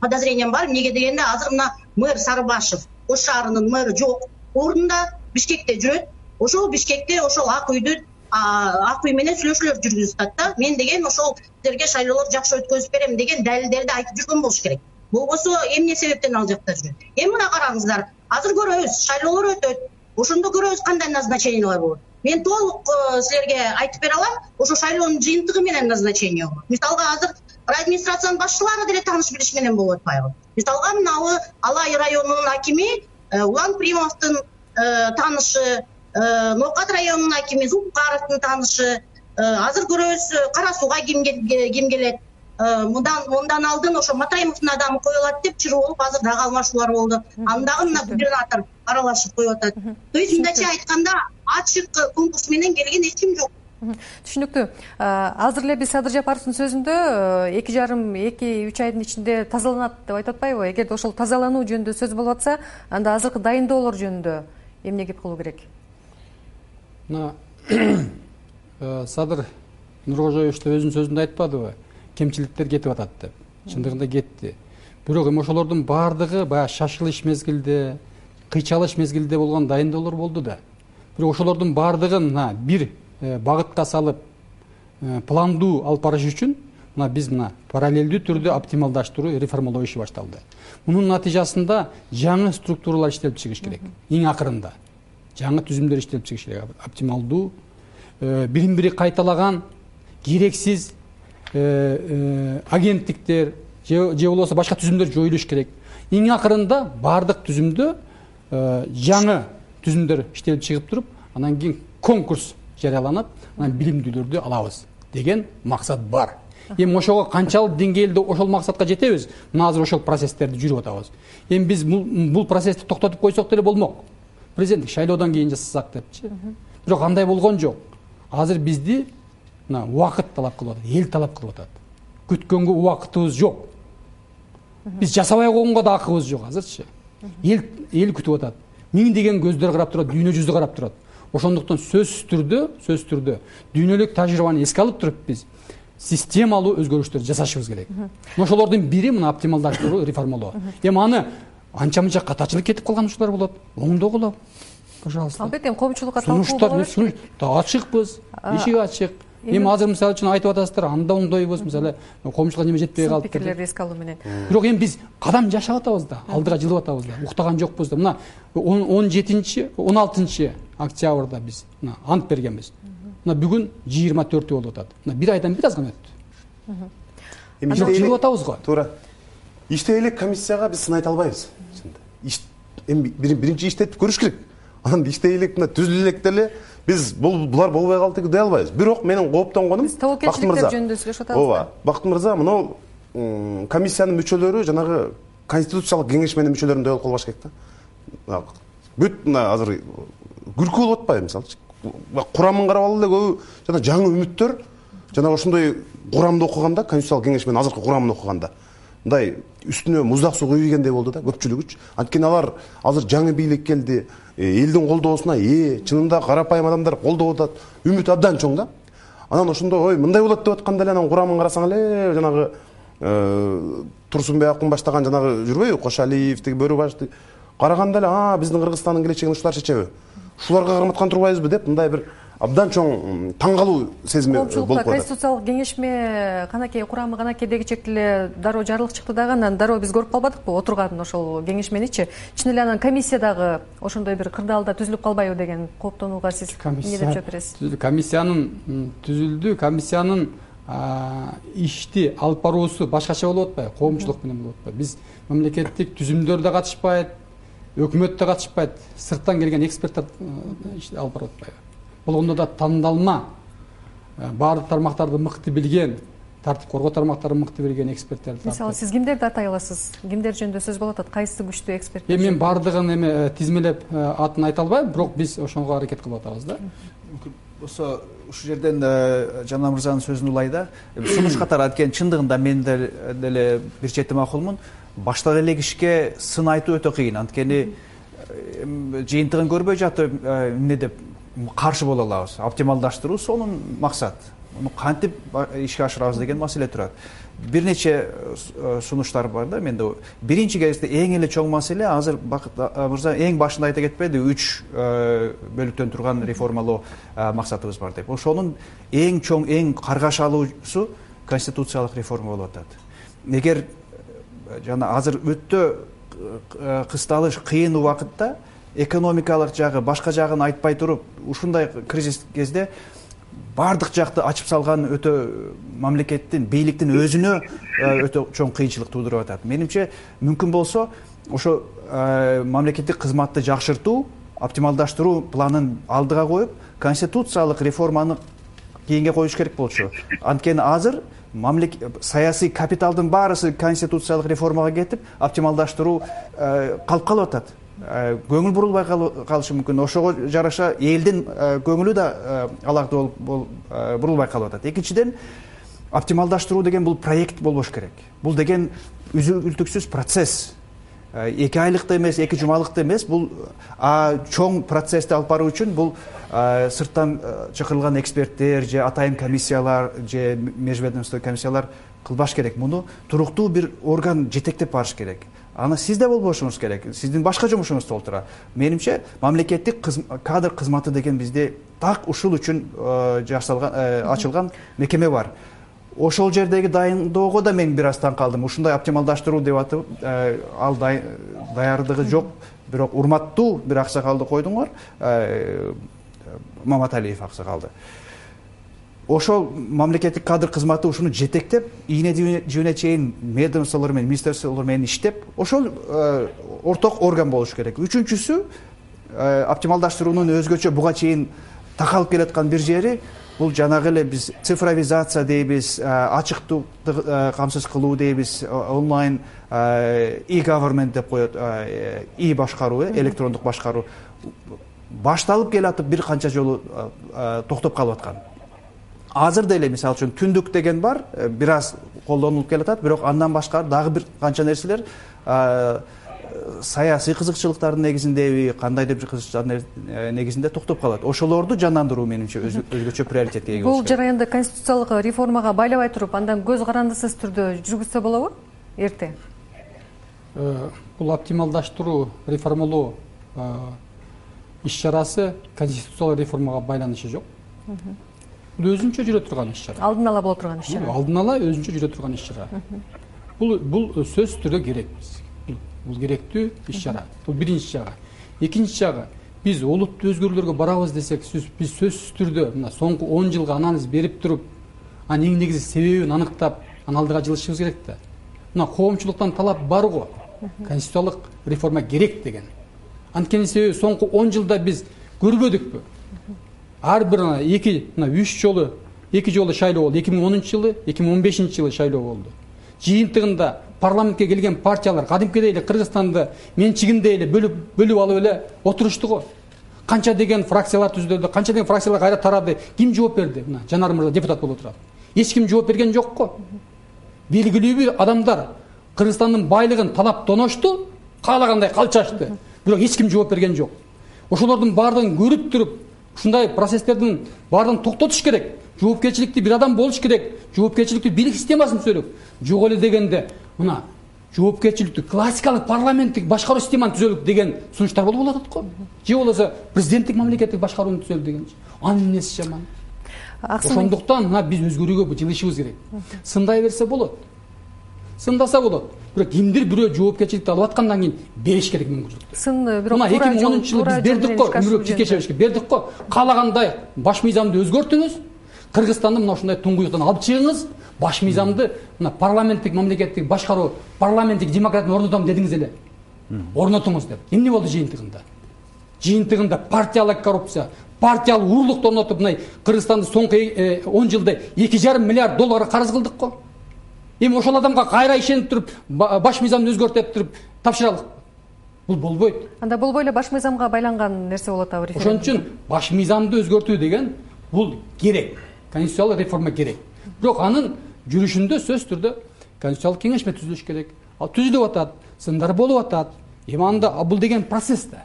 подозрением бар. Эмнеге дегенде азыр мына мэр сарыбашев ош шаарынын мэры жок. Ордунда бишкекте жүрөт. Ошол бишкекте ошол ак үйдү ак үй менен сүйлөшүүлөр жүргүзүп атат да. Мен деген ошол силерге шайлоолорду жакшы өткөзүп берем деген далилдерди айтып жүргөн болуш керек болбосо эмне себептен ал жакта жүрөт? Эми мына караңыздар азыр көрөбүз шайлоолор өтөт. Ошондо көрөбүз кандай назначениялар болот? Мен толук э, силерге айтып бере алам ошо шайлоонун жыйынтыгы менен назначение болот. Мисалга азыр администрациянын башчылары деле тааныш билиш менен болуп атпайбы мисалга мынабы алай районунун акими э, улан примовдун э, таанышы ноокат районунун акими зулпукаровдун таанышы азыр көрөбүз кара сууга ким келет мындан мындан алдын ошо матаимовдун адамы коюлат деп чыр болуп азыр дагы алмашуулар болду. Аны дагы мына губернатор аралашып коюп атат. То есть мындайча айтканда ачык конкурс менен келген эч ким жок түшүнүктүү э, азыр эле биз садыр жапаровдун сөзүндө э, эки жарым эки үч айдын ичинде тазаланат деп айтып атпайбы. Эгерде ошол тазалануу жөнүндө сөз болуп атса анда азыркы дайындоолор жөнүндө эмне кеп кылуу керек мына садыр нуркожоевич да өзүнүн сөзүндө айтпадыбы кемчиликтер кетип атат деп чындыгында кетти. Бирок эми ошолордун баардыгы баягы шашылыш мезгилде кыйчалыш мезгилде болгон дайындоолор болду да. Бирок ошолордун баардыгын мына бир э, багытка салып э, пландуу алып барыш үчүн мына биз мына параллелдүү түрдө оптималдаштыруу реформалоо иши башталды. Мунун натыйжасында жаңы структуралар иштелип чыгыш керек. Эң акырында жаңы түзүмдөр иштелип чыгыш керек. Оптималдуу э, бирин бири кайталаган керексиз агенттиктер же болбосо башка түзүмдөр жоюлуш керек. Эң акырында баардык түзүмдө жаңы түзүмдөр иштелип чыгып туруп анан кийин конкурс жарыяланат анан билимдүүлөрдү алабыз деген максат бар. Эми ошого канчалык деңгээлде ошол максатка жетебиз? Мына азыр ошол процесстерди жүрүп атабыз. Эми биз бул процессти токтотуп койсок деле болмок. Президенттик шайлоодон кийин жасасак депчи. Бирок андай болгон жок. Азыр бизди мына убакыт талап кылып атат эл талап кылып атат. Күткөнгө убакытыбыз жок. Биз жасабай койгонго да акыбыз жок азырчы. Эл эл күтүп атат. Миңдеген көздөр карап турат дүйнө жүзү карап турат. Ошондуктан сөзсүз түрдө сөзсүз түрдө дүйнөлүк тажрыйбаны эске алып туруп биз системалуу өзгөрүштөрдү жасашыбыз керек. Ошолордун бири мына оптималдаштыруу реформалоо. Эми аны анча мынча катачылык кетип калган учурлар болот. Оңдогула пожалуйста. Албетте эми коомчулукка сунуштар ачыкпыз. Эшик ачык эми азыр мисалы үчүн айтып атасыздар анда оңдойбуз мисалы коомчулукка неме жетпей калып пикирлерди эске алуу менен. Бирок эми биз кадам жашап атабыз да алдыга жылып атабыз да уктаган жокпуз да. Мына он жетинчи он алтынчы октябрда биз мына ант бергенбиз. Мына бүгүн жыйырма төртү болуп атат. Мына бир айдан бир аз гана өттү эми бирок жылып атабыз го. Туура. Иштей элек комиссияга биз сын айта албайбыз чынында эми биринчи иштетип көрүш керек. Анан иштей элек мына түзүлө элек деле биз бул булар болбой калды дей албайбыз. Бирок менин кооптонгонум биз тобокелчиликтер жөнүндө сүйлөшүп атабыз ооба бакыт мырза мынау комиссиянын мүчөлөрү жанагы конституциялык кеңеш менен мүчөлөрүндөй болуп калбаш керек да бүт мына азыр күлкү болуп атпайбы мисалычы. Курамын карап алалы эле көбү жана жаңы үмүттөр жанагы ошондой курамды окуганда конституциялык кеңеш менен азыркы курамын окуганда мындай үстүнө муздак суу күйгендей болду да көпчүлүгүчү анткени алар азыр жаңы бийлик келди элдин колдоосуна ээ чынында карапайым адамдар колдоп атат үмүт абдан чоң да. Анан ошондо ой мындай болот деп атканда эле анан курамын карасаң эле жанагы турсунбек акун баштаган жанагы жүрбөйбү кошалиев тиги бөрүбаев караганда эле а биздин кыргызстандын келечегин ушулар чечеби ушуларга карматкан турбайбызбы? деп мындай бир абдан чоң таң калуу сезими болуп коомчулукта конституциялык кеңешме канакей курамы канакей дегичек эле дароо жарлык чыкты дагы анан дароо биз көрүп калбадыкпы? Отурганын ошол кеңешменичи чын эле анан комиссия дагы ошондой бир кырдаалда түзүлүп калбайбы деген кооптонууга сиз эмне деп жооп бересиз комиссиянын түзүлдү комиссиянын ишти алып баруусу башкача болуп атпайбы? Коомчулук менен болуп атпайбы? Биз мамлекеттик түзүмдөр да катышпайт өкмөт да катышпайт. Сырттан келген эксперттер алып барып атпайбы болгондо да тандалма. Баардык тармактарды мыкты билген тартип коргоо тармактарын мыкты билген эксперттерди мисалы сиз кимдерди атай аласыз? Кимдер жөнүндө сөз болуп атат кайсы күчтүү эксперт эми мен баардыгын эме тизмелеп атын айта албайм бирок биз ошого аракет кылып атабыз да. Мүмкүн. Болсо ушул жерден жана мырзанын сөзүн улай да. Сунуш катары анткени чындыгында мен деле бир чети макулмун баштала элек ишке сын айтуу өтө кыйын. Анткени жыйынтыгын көрбөй жатып эмне деп каршы боло алабыз. Оптималдаштыруу сонун максат. Муну кантип ишке ашырабыз деген маселе турат. Бир нече сунуштар бар да менде биринчи кезекте эң эле чоң маселе азыр бакыт мырза эң башында айта кетпедиби үч бөлүктөн турган реформалоо максатыбыз бар деп. Ошонун эң чоң эң каргашалуусу конституциялык реформа болуп атат. Эгер жана азыр өтө кысталыш кыйын убакытта экономикалык жагы башка жагын айтпай туруп ушундай кризис кезде баардык жакты ачып салган өтө мамлекеттин бийликтин өзүнө өтө чоң кыйынчылык туудуруп атат. Менимче мүмкүн болсо ошо мамлекеттик кызматты жакшыртуу оптималдаштыруу планын алдыга коюп конституциялык реформаны кейинге коюш керек болчу. Анткени азыр саясий капиталдын баарысы конституциялык реформага кетип оптималдаштыруу калып калып атат көңүл бурулбай калышы мүмкүн ошого жараша элдин көңүлү да алакты болуп бурулбай калып атат. Экинчиден оптималдаштыруу деген бул проект болбош керек. Бул деген үзүлтүксүз процесс. Эки айлыкта эмес эки жумалыкта эмес бул чоң процессти алып баруу үчүн бул сырттан чакырылган эксперттер же атайын комиссиялар же межведомственный комиссиялар кылбаш керек муну. Туруктуу бир орган жетектеп барыш керек аны сиз да болбошуңуз керек. Сиздин башка жумушуңуз болуп турат менимче мамлекеттик кадр кызматы деген бизде так ушул үчүн жасалган ачылган мекеме бар. Ошол жердеги дайындоого да мен бир аз таң калдым. Ушундай оптималдаштыруу деп атып ал даярдыгы жок. Бирок урматтуу бир аксакалды койдуңар маматалиев аксакалды ошол мамлекеттик кадр кызматы ушуну жетектеп ийне жибине чейин ведомстволор менен министерстволор менен иштеп ошол орток орган болуш керек. Үчүнчүсү оптималдаштыруунун өзгөчө буга чейин такалып келаткан бир жери бул жанагы эле биз цифровизация дейбиз ачыктыкты камсыз кылуу дейбиз онлайн и government деп коет и башкаруу э электрондук башкаруу. Башталып келатып бир канча жолу токтоп калып аткан азыр деле мисалы үчүн түндүк деген бар э, бир аз колдонулуп келатат бирок андан башкары дагы бир канча нерселер саясий кызыкчылыктардын негизиндеби кандайдыр бир кызыкчылыктардын э, негизинде токтоп калат. Ошолорду жандандыруу менимче өзгөчө приоритетке ээ бул жараянды конституциялык реформага байлабай туруп андан көз карандысыз түрдө жүргүзсө болобу эрте? Э, бул оптималдаштыруу реформалоо э, иш чарасы конституциялык реформага байланышы жок бул өзүнчө жүрө турган иш чара. Алдын ала боло турган иш чара. Алдын ала өзүнчө жүрө турган иш чара. Бул бул сөзсүз түрдө керек. Бул керектүү иш чара. Бул биринчи жагы экинчи жагы биз олуттуу өзгөрүүлөргө барабыз десек биз сөзсүз түрдө мына соңку он жылга анализ берип туруп анын эң негизги себебин аныктап анын алдыга жылышыбыз керек да. Мына коомчулуктан талап бар го конституциялык реформа керек деген. Анткени себеби соңку он жылда биз көрбөдүкпү ар бир эки мына үч жолу эки жолу шайлоо болду. эки миң онунчу жылы эки миң он бешинчи жылы шайлоо болду. Жыйынтыгында парламентке келген партиялар кадимкидей эле кыргызстанды менчигинде эле бөлүп бөлүп алып эле отурушту го. Канча деген фракциялар түзүлдү канча деген фракциялар кайра тарады? Ким жооп берди? Мына жанар мырза депутат болуп отурат эч ким жооп берген жок го. Белгилүү бир адамдар кыргызстандын байлыгын талап тоношту каалагандай калчашты бирок эч ким жооп берген жок. Ошолордун баардыгын көрүп туруп ушундай процесстердин баардыгын токтотуш керек. Жоопкерчиликти бир адам болуш керек. Жоопкерчиликтүү бийлик системасын түзөлүк. Жок эле дегенде мына жоопкерчиликтүү классикалык парламенттик башкаруу системаны түзөлүк деген сунуштар болуп атат го же болбосо президенттик мамлекеттик башкарууну түзөлүк деген анын эмнеси жаман. Ошондуктан мына биз өзгөрүүгө жылышыбыз керек. Сындай берсе болот. Сындаса болот бирок кимдир бирөө жоопкерчиликти алып аткандан кийин бериш керек мүмкүнчүлүктү сын бирок мына эки миң онунчу жылы биз бердик го өмүрбек тилкешевичке бердик го. Каалагандай баш мыйзамды өзгөртүңүз кыргызстанды мына ушундай туңгуюктан алып чыгыңыз баш мыйзамды мына парламенттик мамлекеттик башкаруу парламенттик демократияны орнотом дедиңиз эле. Орнотуңуз деп. Эмне болду жыйынтыгында? Жыйынтыгында партиялык коррупция партиялык уруулукту орнотуп мына кыргызстанды соңку э, он жылда эки жарым миллиард доллар карыз кылдык го эми ошол адамга кайра ишенип туруп баш мыйзамды өзгөрт деп туруп тапшыралыкпы бул болбойт. Анда болбой эле баш мыйзамга байланган нерсе болуп атабы ошон үчүн баш мыйзамды өзгөртүү деген бул керек. Конституциялык реформа керек. Бирок анын жүрүшүндө сөзсүз түрдө конституциялык кеңешме түзүлүш керек. Ал түзүлүп атат сындар болуп атат. Эми анда бул деген процесс да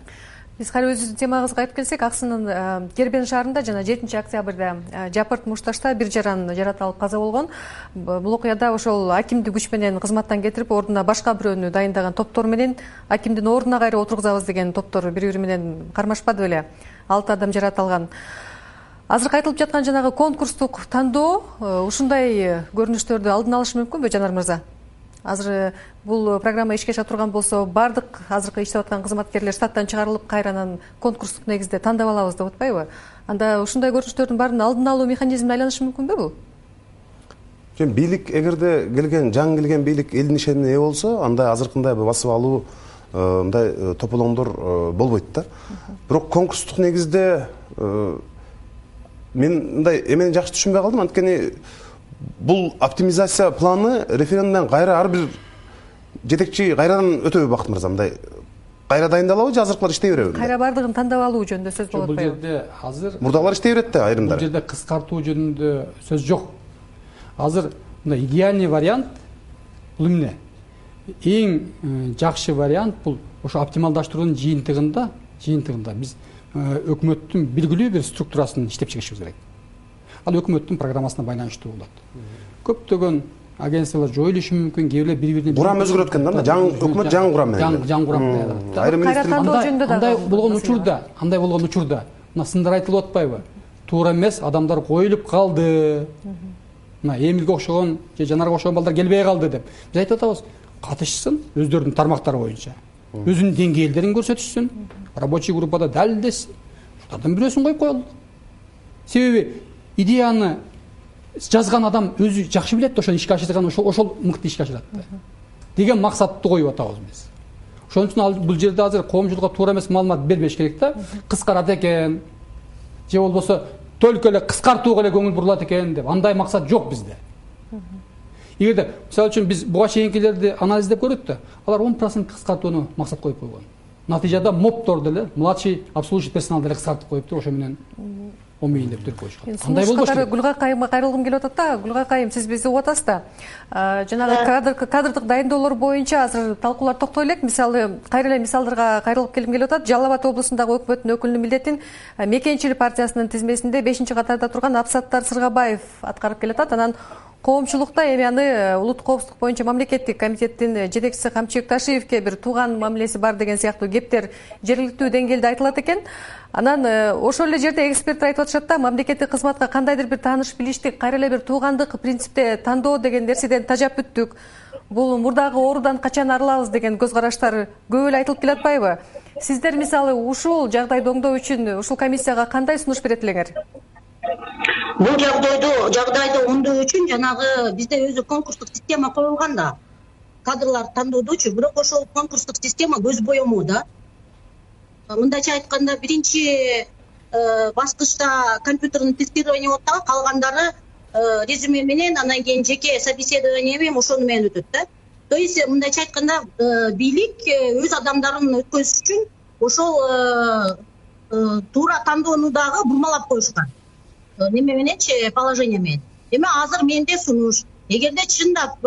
биз кайра өзүбүздүн темабызга кайтып келсек аксынын э, дербент шаарында жана жетинчи октябрда э, жапырт мушташта бир жаран жаратылып каза болгон. Бул окуяда ошол акимди күч менен кызматтан кетирип ордуна башка бирөөнү дайындаган топтор менен акимдин ордуна кайра отургузабыз деген топтор бири бири менен кармашпады беле. Алты адам жаратылган. Азыркы айтылып жаткан жанагы конкурстук тандоо э, ушундай көрүнүштөрдү алдын алышы мүмкүнбү жанар мырза азыр э, бул программа ишке аша турган болсо баардык азыркы иштеп аткан кызматкерлер штаттан чыгарылып кайрадан конкурстук негизде тандап алабыз деп атпайбы. Анда ушундай көрүнүштөрдүн баарын алдын алуу механизмине айланышы мүмкүнбү бул? Эми бийлик эгерде келген жаңы келген бийлик элдин ишенимине ээ болсо анда азыркындай басып алуу э, мындай тополоңдор болбойт да. Бирок конкурстук негизде мен мындай эмени жакшы түшүнбөй калдым. Анткени бул оптимизация планы референдумдан кайра ар бир жетекчи кайрадан өтөбү бакыт мырза мындай кайра дайындалабы же азыркылар иштей береби кайра баардыгын тандап алуу жөнүндө сөз болуп атпайбы бул жерде азыр мурдагылар иштей берет да айрымдары бул жерде кыскартуу жөнүндө сөз жок. Азыр мындай идеальный вариант бул эмне? Эң жакшы вариант бул ошо оптималдаштыруунун жыйынтыгында жыйынтыгында. Биз Э, өкмөттүн белгилүү бир структурасын иштеп чыгышыбыз керек ал өкмөттүн программасына байланыштуу болот. Көптөгөн агентстволор жоюлушу мүмкүн кээ бирлер бири бирине курам өзгөрөт экен да? Жаңы өкмөт жаңы курам менен жаңы курам айрым кайра тандоо жөнүндө дагы андай болгон учурда андай болгон учурда мына сындар айтылып атпайбы. Туура эмес адамдар коюлуп калды. Мына эмилге окшогон же жанарга окшогон балдар келбей калды деп. Биз айтып атабыз катышсын өздөрүнүн тармактары боюнча. Өзүнүн деңгээлдерин көрсөтүшсүн. Рабочий группада далилдешсин ушулардан бирөөсүн коюп коелу себеби идеяны жазган адам өзү жакшы билет да ошону ишке ашырган ошол мыкты ишке ашырат да. Деген максатты коюп атабыз биз. Ошон үчүн ал бул жерде азыр коомчулукка туура эмес маалымат бербеш керек да. Кыскарат экен же болбосо только эле кыскартууга эле көңүл бурулат экен деп. Андай максат жок бизде. Эгерде мисалы үчүн биз буга чейинкилерди анализдеп көрдүк да алар он процент кыскартууну максат коюп койгон. Натыйжада мопторду эле младший обслуживающий персоналды эле кыскартып коюптур ошо менен омейин деп туруп коюшкан. Андай болбош катары керек? Гүлгакайымга кайрылгым келип атат да. Гүлгакайым сиз бизди угуп атасыз да. жанагы кадрдык дайындоолор боюнча азыр талкуулар токтой элек. Мисалы кайра эле мисалдарга кайрылып келгим келип атат. Жалал абад облусундагы өкмөттүн өкүлүнүн милдетин мекенчил партиясынын тизмесинде бешинчи катарда турган абсаттар сыргабаев аткарып келатат анан коомчулукта эми аны улуттук коопсуздук боюнча мамлекеттик комитеттин жетекчиси камчыбек ташиевке бир тууган мамилеси бар деген сыяктуу кептер жергиликтүү деңгээлде айтылат экен анан э, ошол эле жерде эксперттер айтып атышат да мамлекеттик кызматка кандайдыр бир тааныш билиштик кайра эле бир туугандык принципте тандоо деген нерседен тажап бүттүк. Бул мурдагы оорудан качан арылабыз деген көз караштар көп эле айтылып келатпайбы. Сиздер мисалы ушул жагдайды оңдоо үчүн ушул комиссияга кандай сунуш берет элеңер бул жагдайды оңдоо үчүн жанагы бизде өзү конкурстук система коюлган да. Кадрларды тандоодочу бирок ошол конкурстук система көз боемоо да мындайча айтканда биринчи э, баскычта компьютерный тестирование болот дагы калгандары э, резюме менен анан кийин жеке собеседование менен ошону менен өтөт да. То есть мындайча айтканда э, бийлик өз адамдарын өткөзүш үчүн ошол туура тандоону дагы бурмалап коюшкан. Неме мененчи положение менен. Эми азыр менде сунуш. Эгерде чындап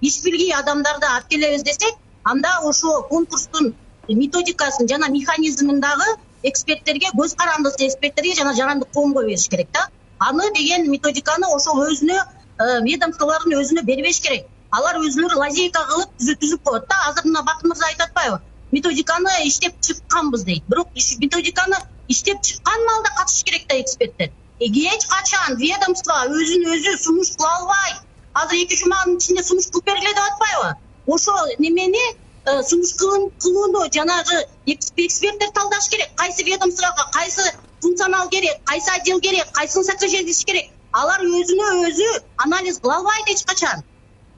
иш билгий адамдарды алып келебиз десек анда ошо конкурстун методикасын жана механизмин дагы эксперттерге көз карандысы эксперттерге жана жарандык коомго бериш керек да. Аны деген методиканы ошол өзүнө э, ведомстволордун өзүнө бербеш керек. Алар өзүлөрү лазейка кылып түзүп коет да. Азыр мына бакыт мырза айтып атпайбы методиканы иштеп чыкканбыз дейт. Бирок методиканы иштеп чыккан маалда катышыш керек да эксперттер. Эч качан? Ведомство өзүн өзү сунуш кыла албайт азыр эки жуманын ичинде сунуш кылып бергиле деп атпайбы. Ошол немени сунуш кылууну жанагы эксперттер талдаш керек. Кайсы ведомствого кайсы функционал керек кайсы отдел керек кайсысын сокращать керек. Алар өзүнө өзү анализ кыла албайт эч качан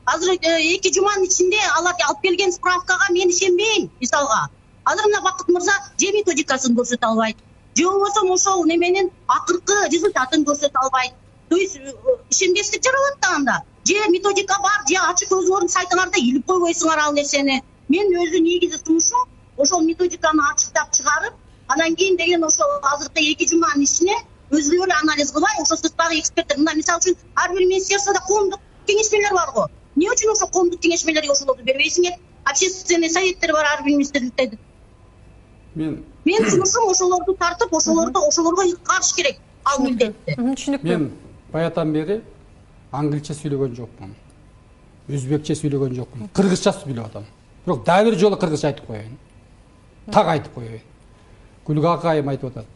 азыр э, эки жуманын ичинде алар алып келген справкага мен ишенбейм мисалга. Азыр мына бакыт мырза же методикасын көрсөтө албайт же болбосо ошол неменин акыркы результатын көрсөтө албайт. То есть э, ишенбестик жаралат да анда. Же методика бар же ачык өзүңөрдүн сайтыңарда илип койбойсуңар ал нерсени мен өзү негизи сунушум ошол методиканы ачыктап чыгарып анан кийин деген ошол азыркы эки жуманын ичине өзүлөрү анализ кылбай ошо сырттагы эксперттер. Мына мисалы үчүн ар бир министерстводо коомдук кеңешмелер бар го. Эмне үчүн ошол коомдук кеңешмелерге ошолорду бербейсиңер? Общественный советтер бар ар бир министрликте мен менин сунушум ошолорду тартып ошолорду ошолорго карыш керек. Ал милдетти түшүнүктүү мен баягыдан бери англисче сүйлөгөн жокмун. Өзбекче сүйлөгөн жокмун. Кыргызча сүйлөп атам бирок дагы бир жолу кыргызча айтып коеюн. Так айтып коеюн. Гүлгак айым айтып атат.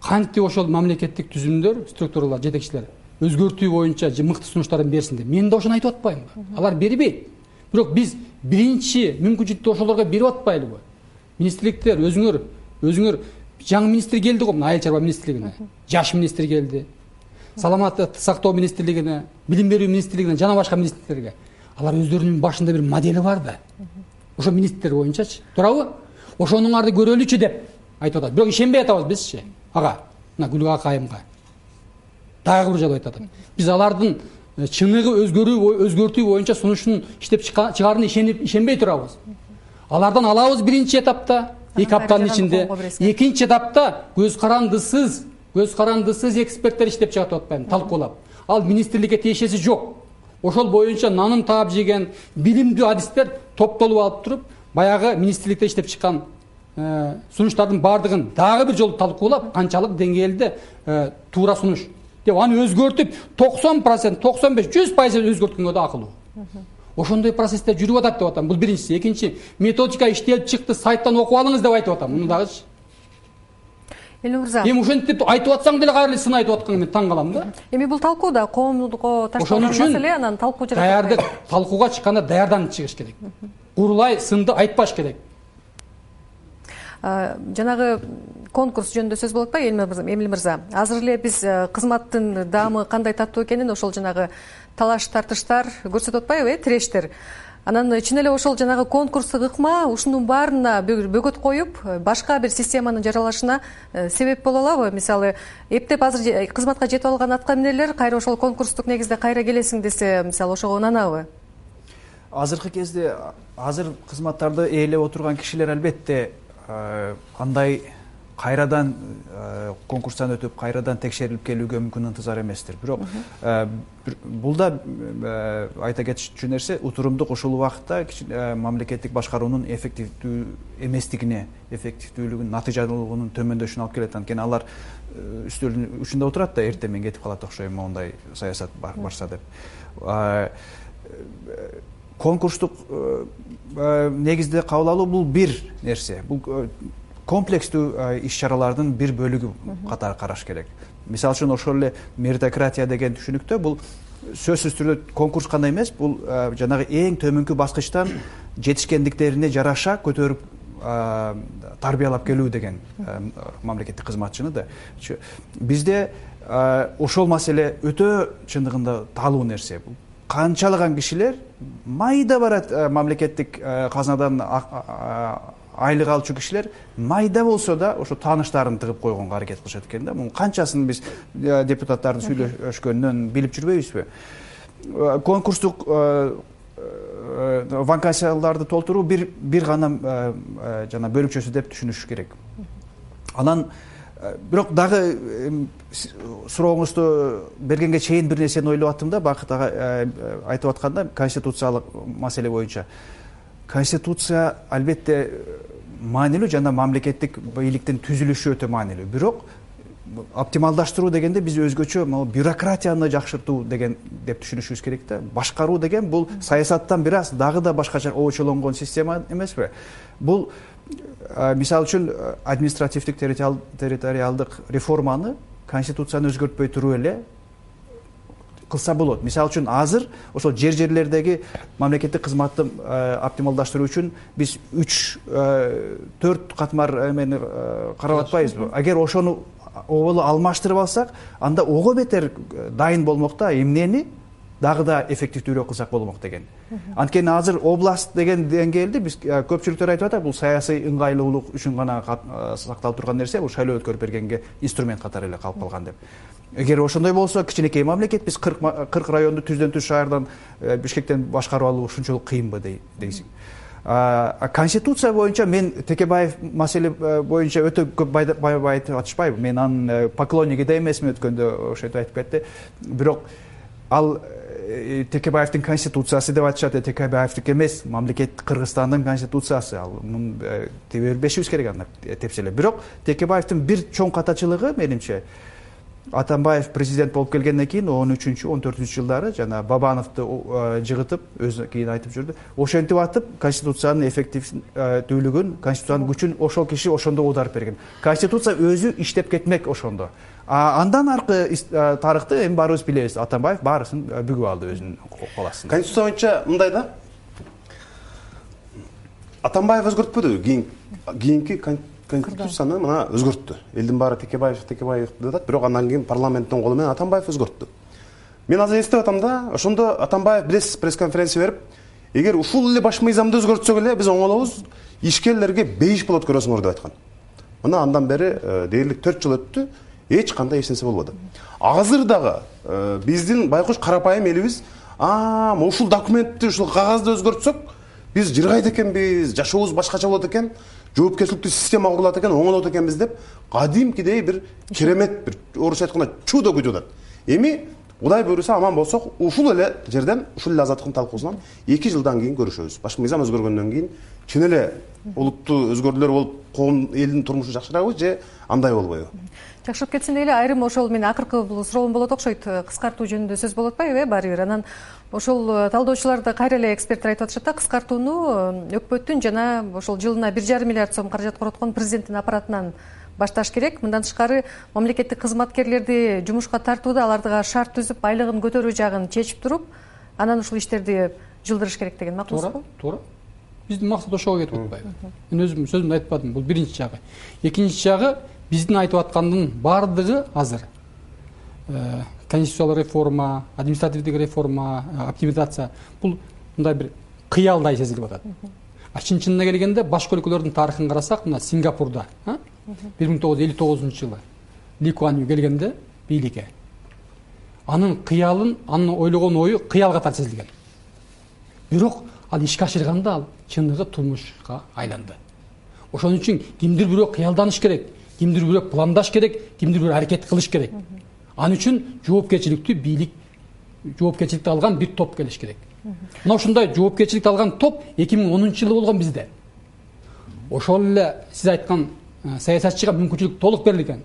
Кантип ошол мамлекеттик түзүмдөр структуралар жетекчилер өзгөртүү боюнча мыкты сунуштарын берсин деп. Мен да ошону айтып атпаймынбы алар бербейт бирок биз биринчи мүмкүнчүлүктү ошолорго берип атпайлыбы? Министрликтер өзүңөр өзүңөр жаңы министр келди го мына айыл чарба министрлигине. Жаш министр келди. Саламаттыкты сактоо министрлигине билим берүү министрлигине жана башка министрликтерге алар өздөрүнүн башында бир модели бар да ошо министрлер боюнчачы. Туурабы ошонуңарды көрөлүчү деп айтып атат. Бирок ишенбей атабыз бизчи. Ага мына гүлгак айымга дагы бир жолу айтып атам биз алардын э, чыныгы өзгөрүү өзгөртүү боюнча сунушун иштеп чыгаарына ишенип ишенбей турабыз. Алардан алабыз биринчи этапта. Эки аптанын ичинде. экинчи этапта көз карандысыз көз карандысыз эксперттер иштеп чыгат деп атпаймынбы талкуулап. Ал министрликке тиешеси жок. Ошол боюнча нанын таап жеген билимдүү адистер топтолуп алып туруп баягы министрликте иштеп чыккан э, сунуштардын баардыгын дагы бир жолу талкуулап канчалык деңгээлде э, туура сунуш. Деп аны өзгөртүп токсон процент токсон беш жүз пайыз өзгөрткөнгө да акылуу ошондой процесстер жүрүп атат деп атам. Бул биринчиси. Экинчи методика иштелип чыкты сайттан окуп алыңыз деп айтып атам. Муну дагычы элнур мырза. Эми ошентип айтып атсаң деле кайра эле сын айтып атканыңа мен таң калам да. Эми бул талкуу да коомго ташталган маселе анан талкуу жаратат даярдык талкууга чыкканда даярданып чыгыш керек. Курулай сынды айтпаш керек. Жанагы конкурс жөнүндө сөз болуп атпайбы эмил мырза? Азыр эле биз кызматтын даамы кандай таттуу экенин ошол жанагы талаш тартыштар көрсөтүп атпайбы э тирештер анан чын эле ошол жанагы конкурстук ыкма ушунун баарына бөгөт коюп башка бир системанын жаралышына э, себеп боло алабы. Мисалы эптеп азыр кызматка жетип алган атка минерлер кайра ошол конкурстук негизде кайра келесиң десе мисалы ошого ынанабы азыркы кезде азыр кызматтарды ээлеп отурган кишилер албетте э, андай кайрадан э, конкурстан өтүп кайрадан текшерилип келүүгө мүмкүн ынтызар эместир. Бирок э, бул да э, айта кетчү нерсе утурумдук ушул убакытта мамлекеттик башкаруунун эффективдүү эместигине эффективдүүлүгүнүн натыйжалуулугунун төмөндөшүнө алып келет анткени алар үстөлдүн учунда отурат да эртең менен кетип калат окшойм моундай саясат барса деп. Конкурстук негизде кабыл алуу бул бир нерсе. Бул комплекстүү иш чаралардын бир бөлүгү катары караш керек. Мисалы үчүн ошол эле меритократия деген түшүнүктө бул сөзсүз түрдө конкурс гана эмес бул жанагы эң төмөнкү баскычтан жетишкендиктерине жараша көтөрүп тарбиялап келүү деген мамлекеттик кызматчыны да. Бизде ошол маселе өтө чындыгында таалуу нерсе. Канчалаган кишилер майда барат мамлекеттик казынадан айлык алчу кишилер майда болсо да ошо тааныштарын тыгып койгонго аракет кылышат экен да. Мунун канчасын биз э, депутаттардын сүйлөшкөнүнөн билип жүрбөйбүзбү? Э, конкурстук э, вакансияларды толтуруу бир бир гана жана бөлүкчөсү деп түшүнүш керек. Анан бирок дагы сурооңузду бергенге чейин бир нерсени ойлоп аттым да бакыт ага айтып атканда конституциялык маселе боюнча конституция албетте маанилүү жана мамлекеттик бийликтин түзүлүшү өтө маанилүү. Бирок оптималдаштыруу дегенде биз өзгөчө могу бюрократияны жакшыртуу деген деп түшүнүшүбүз керек да. Башкаруу деген бул саясаттан бир аз дагы да башкача обочолонгон система эмеспи бул мисалы үчүн административдик территориалдык реформаны конституцияны өзгөртпөй туруп эле кылса болот. Мисалы үчүн азыр ошол жер жерлердеги мамлекеттик кызматты э, оптималдаштыруу үчүн биз үч э, төрт катмар эмени э, карап атпайбызбы эгер ошону оболу алмаштырып алсак анда ого бетер дайын болмок да эмнени дагы да эффективдүүрөөк кылсак болмок деген. Анткени азыр область деген деңгээлде биз көпчүлүктөр айтып атат бул саясий ыңгайлуулук үчүн гана сакталып турган нерсе бул шайлоо өткөрүп бергенге инструмент катары эле калып калган деп. Эгер ошондой болсо кичинекей мамлекет биз кырк районду түздөн түз шаардан э, бишкектен башкарып алуу ушунчалык кыйынбы дейсиң. Конституция боюнча мен текебаев маселе э, боюнча өтө көп айтып атышпайбы мен анын э, поклонниги да эмесмин өткөндө ошентип айтып кетти. Бирок ал текебаевдин конституциясы деп айтышат текебаевдики эмес мамлекет кыргызстандын конституциясы. Ал муну тебе бербешибиз керек аны тепселеп. Бирок текебаевдин бир чоң катачылыгы менимче атамбаев президент болуп келгенден кийин он үчүнчү он төртүнчү жылдары жана бабановду жыгытып өзү кийин айтып жүрдү. Ошентип атып конституциянын эффективдүүлүгүн конституциянын күчүн ошол киши ошондо оодарып берген. Конституция өзү иштеп кетмек ошондо. Андан аркы тарыхты эми баарыбыз билебиз. Атамбаев баарысын бүгүп алды өзүнүн кол астына. Конституция боюнча мындай да. Атамбаев өзгөртпөдү? Кийин кийинки конституцияны мына өзгөрттү. Элдин баары текебаев текебаев деп атат бирок андан кийин парламенттин колу менен атамбаев өзгөрттү. Мен азыр эстеп атам да ошондо атамбаев билесиз пресс конференция берип эгер ушул эле баш мыйзамды өзгөртсөк эле биз оңолобуз ишкерлерге бейиш болот көрөсүңөр деп айткан. Мына андан бери э, дээрлик төрт жыл өттү эч кандай эч нерсе болбоду азыр дагы э, биздин байкуш карапайым элибиз ушул документти ушул кагазды өзгөртсөк биз жыргайт экенбиз жашообуз башкача болот экен жоопкерчиликтүү система курулат экен оңолот экенбиз деп кадимкидей бир керемет бир орусча айтканда чудо күтүп атат эми кудай буюрса аман болсок ушул эле жерден ушул эле азаттыктын талкуусунан эки жылдан кийин көрүшөбүз. Башкы мыйзам өзгөргөндөн кийин чын эле олуттуу өзгөрүүлөр болуп коом элдин турмушу жакшырабы же андай болбойбу. Жакшырып кетсин дейли айрым ошол менин акыркы бул суроом болот окшойт. Кыскартуу жөнүндө сөз болуп атпайбы э баары бир анан ошол э, талдоочулар да кайра эле эксперттер айтып атышат да кыскартууну э, өкмөттүн жана ошол жылына бир жарым миллиард сом каражат короткон президенттин аппаратынан башташ керек. Мындан тышкары мамлекеттик кызматкерлерди жумушка тартууда аларга шарт түзүп айлыгын көтөрүү жагын чечип туруп анан ушул иштерди жылдырыш керек деген макулсузбу туура туура биздин максат ошого кетип атпайбы. Мен өзүм сөзүмдө айтпадымбы бул биринчи жагы. Экинчи жагы биздин айтып аткандын баардыгы азыр. Э, конституциялык реформа административдик реформа э, оптимизация бул мындай бир кыялдай сезилип атат. А чын чынына келгенде башка өлкөлөрдүн тарыхын карасак мына сингапурда бир миң тогуз жүз элүү тогузунчу жылы ли куан ю келгенде бийликке анын кыялын анын ойлогон ою кыял катары сезилген. Бирок ал ишке ашырганда ал чыныгы турмушка айланды. Ошон үчүн кимдир бирөө кыялданыш керек кимдир бирөө пландаш керек кимдир бирөө аракет кылыш керек ал үчүн жоопкерчиликтүү бийлик жоопкерчиликти алган бир топ келиш керек. Мына ушундай жоопкерчиликти алган топ эки миң онунчу жылы болгон бизде. Ошол эле сиз айткан саясатчыга мүмкүнчүлүк толук берилген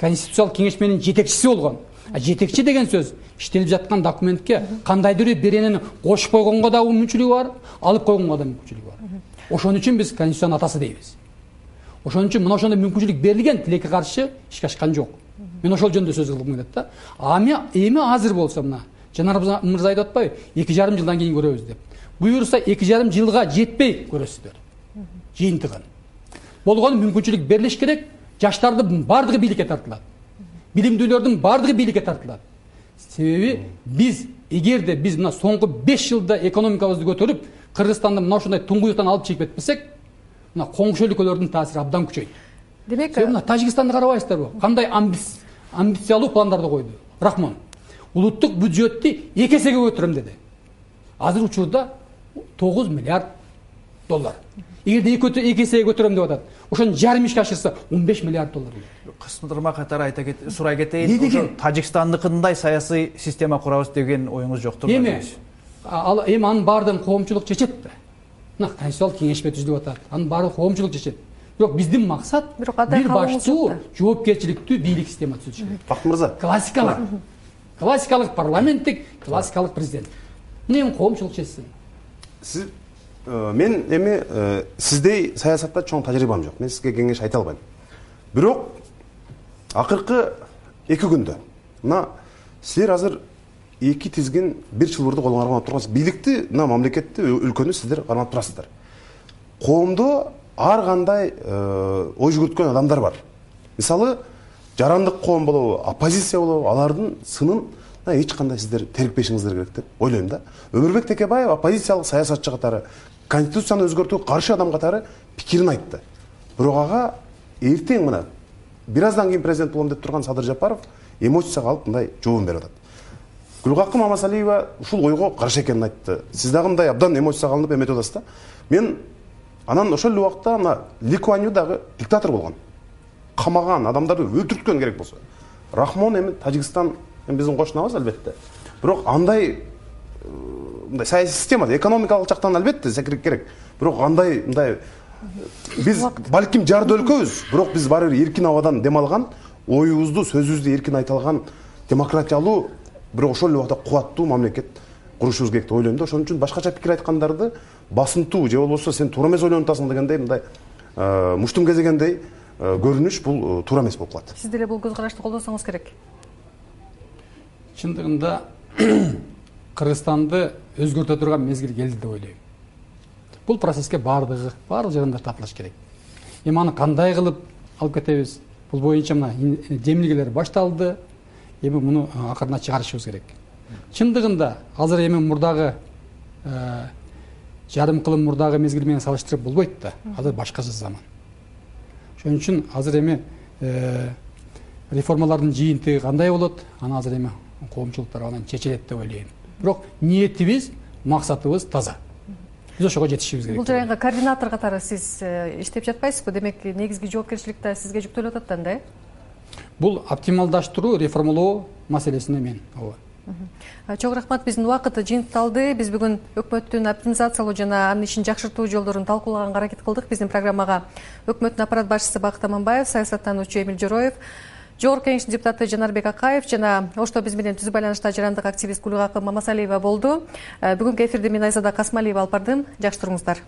конституциялык кеңеш менин жетекчиси болгон. Жетекчи деген сөз иштелип жаткан документке кандайдыр бир беренени кошуп койгонго дагы мүмкүнчүлүгү бар алып койгонго да мүмкүнчүлүгү бар. Ошон үчүн биз конституциянын атасы дейбиз. Ошон үчүн мына ошондой мүмкүнчүлүк берилген тилекке каршы ишке ашкан жок мен ошол жөнүндө сөз кылгым келет да. Ами эми азыр болсо мына жанар мырза айтып атпайбы эки жарым жылдан кийин көрөбүз деп. Буюрса эки жарым жылга жетпей көрөсүздөр. Жыйынтыгын. Болгону мүмкүнчүлүк берилиш керек жаштардын баардыгы бийликке тартылат. Билимдүүлөрдүн баардыгы бийликке тартылат. Себеби биз эгерде биз мына соңку беш жылда экономикабызды көтөрүп кыргызстанды мына ушундай туңгуюктан алып чыгып кетпесек мына коңшу өлкөлөрдүн таасири абдан күчөйт. Демек мына тажикстанды карабайсыздарбы кандай амбициялуу пландарды койду. Рахмон улуттук бюджетти эки эсеге көтөрөм деди. Азыр учурда тогуз миллиард доллар. Эгерде эки эсеге көтөрөм деп атат ошону жарым ишке ашырса он беш миллиард доллар кысылдырма катары айта сурай кетейин эмне деген? тажикстандыкындай саясий система курабыз деген оюңуз жоктурбу эми ал эми анын баардыгын коомчулук чечет да. Мына конституциялык кеңеш түзүлүп атат. Анын баардыгын коомчулук чечет бирок биздин максат бирок бир баштуу жоопкерчиликтүү бийлик системасы түзүш керек бакыт мырза. Классикалык. Классикалык парламенттик классикалык президент. Мына эми коомчулук чечсин сиз э, мен эми э, сиздей саясатта чоң тажрыйбам жок. Мен сизге кеңеш айта албайм. Бирок акыркы эки күндө. Мына силер азыр эки тизгин бир чылбырды колуңарга кармап тургансыз бийликти мына мамлекетти өлкөнү сиздер кармап турасыздар. Коомдо ар кандай э, ой жүгүрткөн адамдар бар. Мисалы жарандык коом болобу оппозиция болобу алардын сынын эч кандай сиздер терикпешиңиздер керек деп ойлойм да. Өмүрбек текебаев оппозициялык саясатчы катары конституцияны өзгөртүүгө каршы адам катары пикирин айтты. Бирок ага эртең мына бир аздан кийин президент болом деп турган садыр жапаров эмоцияга алып мындай жообун берип атат. Гүлкакым мамасалиева ушул ойго каршы экенин айтты. Сиз дагы мындай абдан эмоцияга алынып эметип атасыз да. Мен анан ошол эле убакта мына ли куан ю дагы диктатор болгон. Камаган адамдарды өлтүрткөн керек болсо. Рахмон эми тажикстан эми биздин кошунабыз албетте. Бирок андай э, мындай саясий системада экономикалык жактан албетте секирик керек. Бирок андай мындай биз балким жард өлкөбүз. Бирок биз баары бир эркин абадан дем алган оюбузду сөзүбүздү эркин айта алган демократиялуу бирок ошол эле убакта кубаттуу мамлекет курушубуз керек деп ойлойм да. Ошон үчүн башкача пикир айткандарды басынтуу же болбосо сен туура эмес ойлонуп атасың дегендей мындай э, муштум кезегендей э, көрүнүш бул э, туура эмес болуп калат. Сиз деле бул көз карашты колдосоңуз керек. Чындыгында кыргызстанды өзгөртө турган мезгил келди деп ойлойм. Бул процесске баардыгы баардык жарандар тартылыш керек. Эми аны кандай кылып алып кетебиз? Бул боюнча мына демилгелер башталды. Эми муну акырына чыгарышыбыз керек. Чындыгында азыр эми мурдагы жарым кылым мурдагы мезгил менен салыштырып болбойт да. Азыр башкача заман. Ошон үчүн азыр эми э, реформалардын жыйынтыгы кандай болот? Аны азыр эми коомчулук тарабынан чечилет деп ойлойм. Бирок ниетибиз максатыбыз таза. Биз ошого жетишибиз керек. Бул жараянга координатор катары сиз э, иштеп жатпайсызбы? Демек негизги жоопкерчилик да сизге жүктөлүп атат да анда э? Бул оптималдаштыруу реформалоо маселесине мен ооба чоң рахмат биздин убакыт жыйынтыкталды биз бүгүн өкмөттүн оптимизациялоо жана анын ишин жакшыртуу жолдорун талкуулаганга аракет кылдык. Биздин программага өкмөттүн аппарат башчысы бакыт аманбаев саясаттануучу эмил жороев жогорку кеңештин депутаты жанарбек акаев жана ошто биз менен түзүү байланышта жарандык активист гүлгакы мамасалиева болду. Бүгүнкү эфирди мен айзада касмалиева алып бардым. Жакшы туруңуздар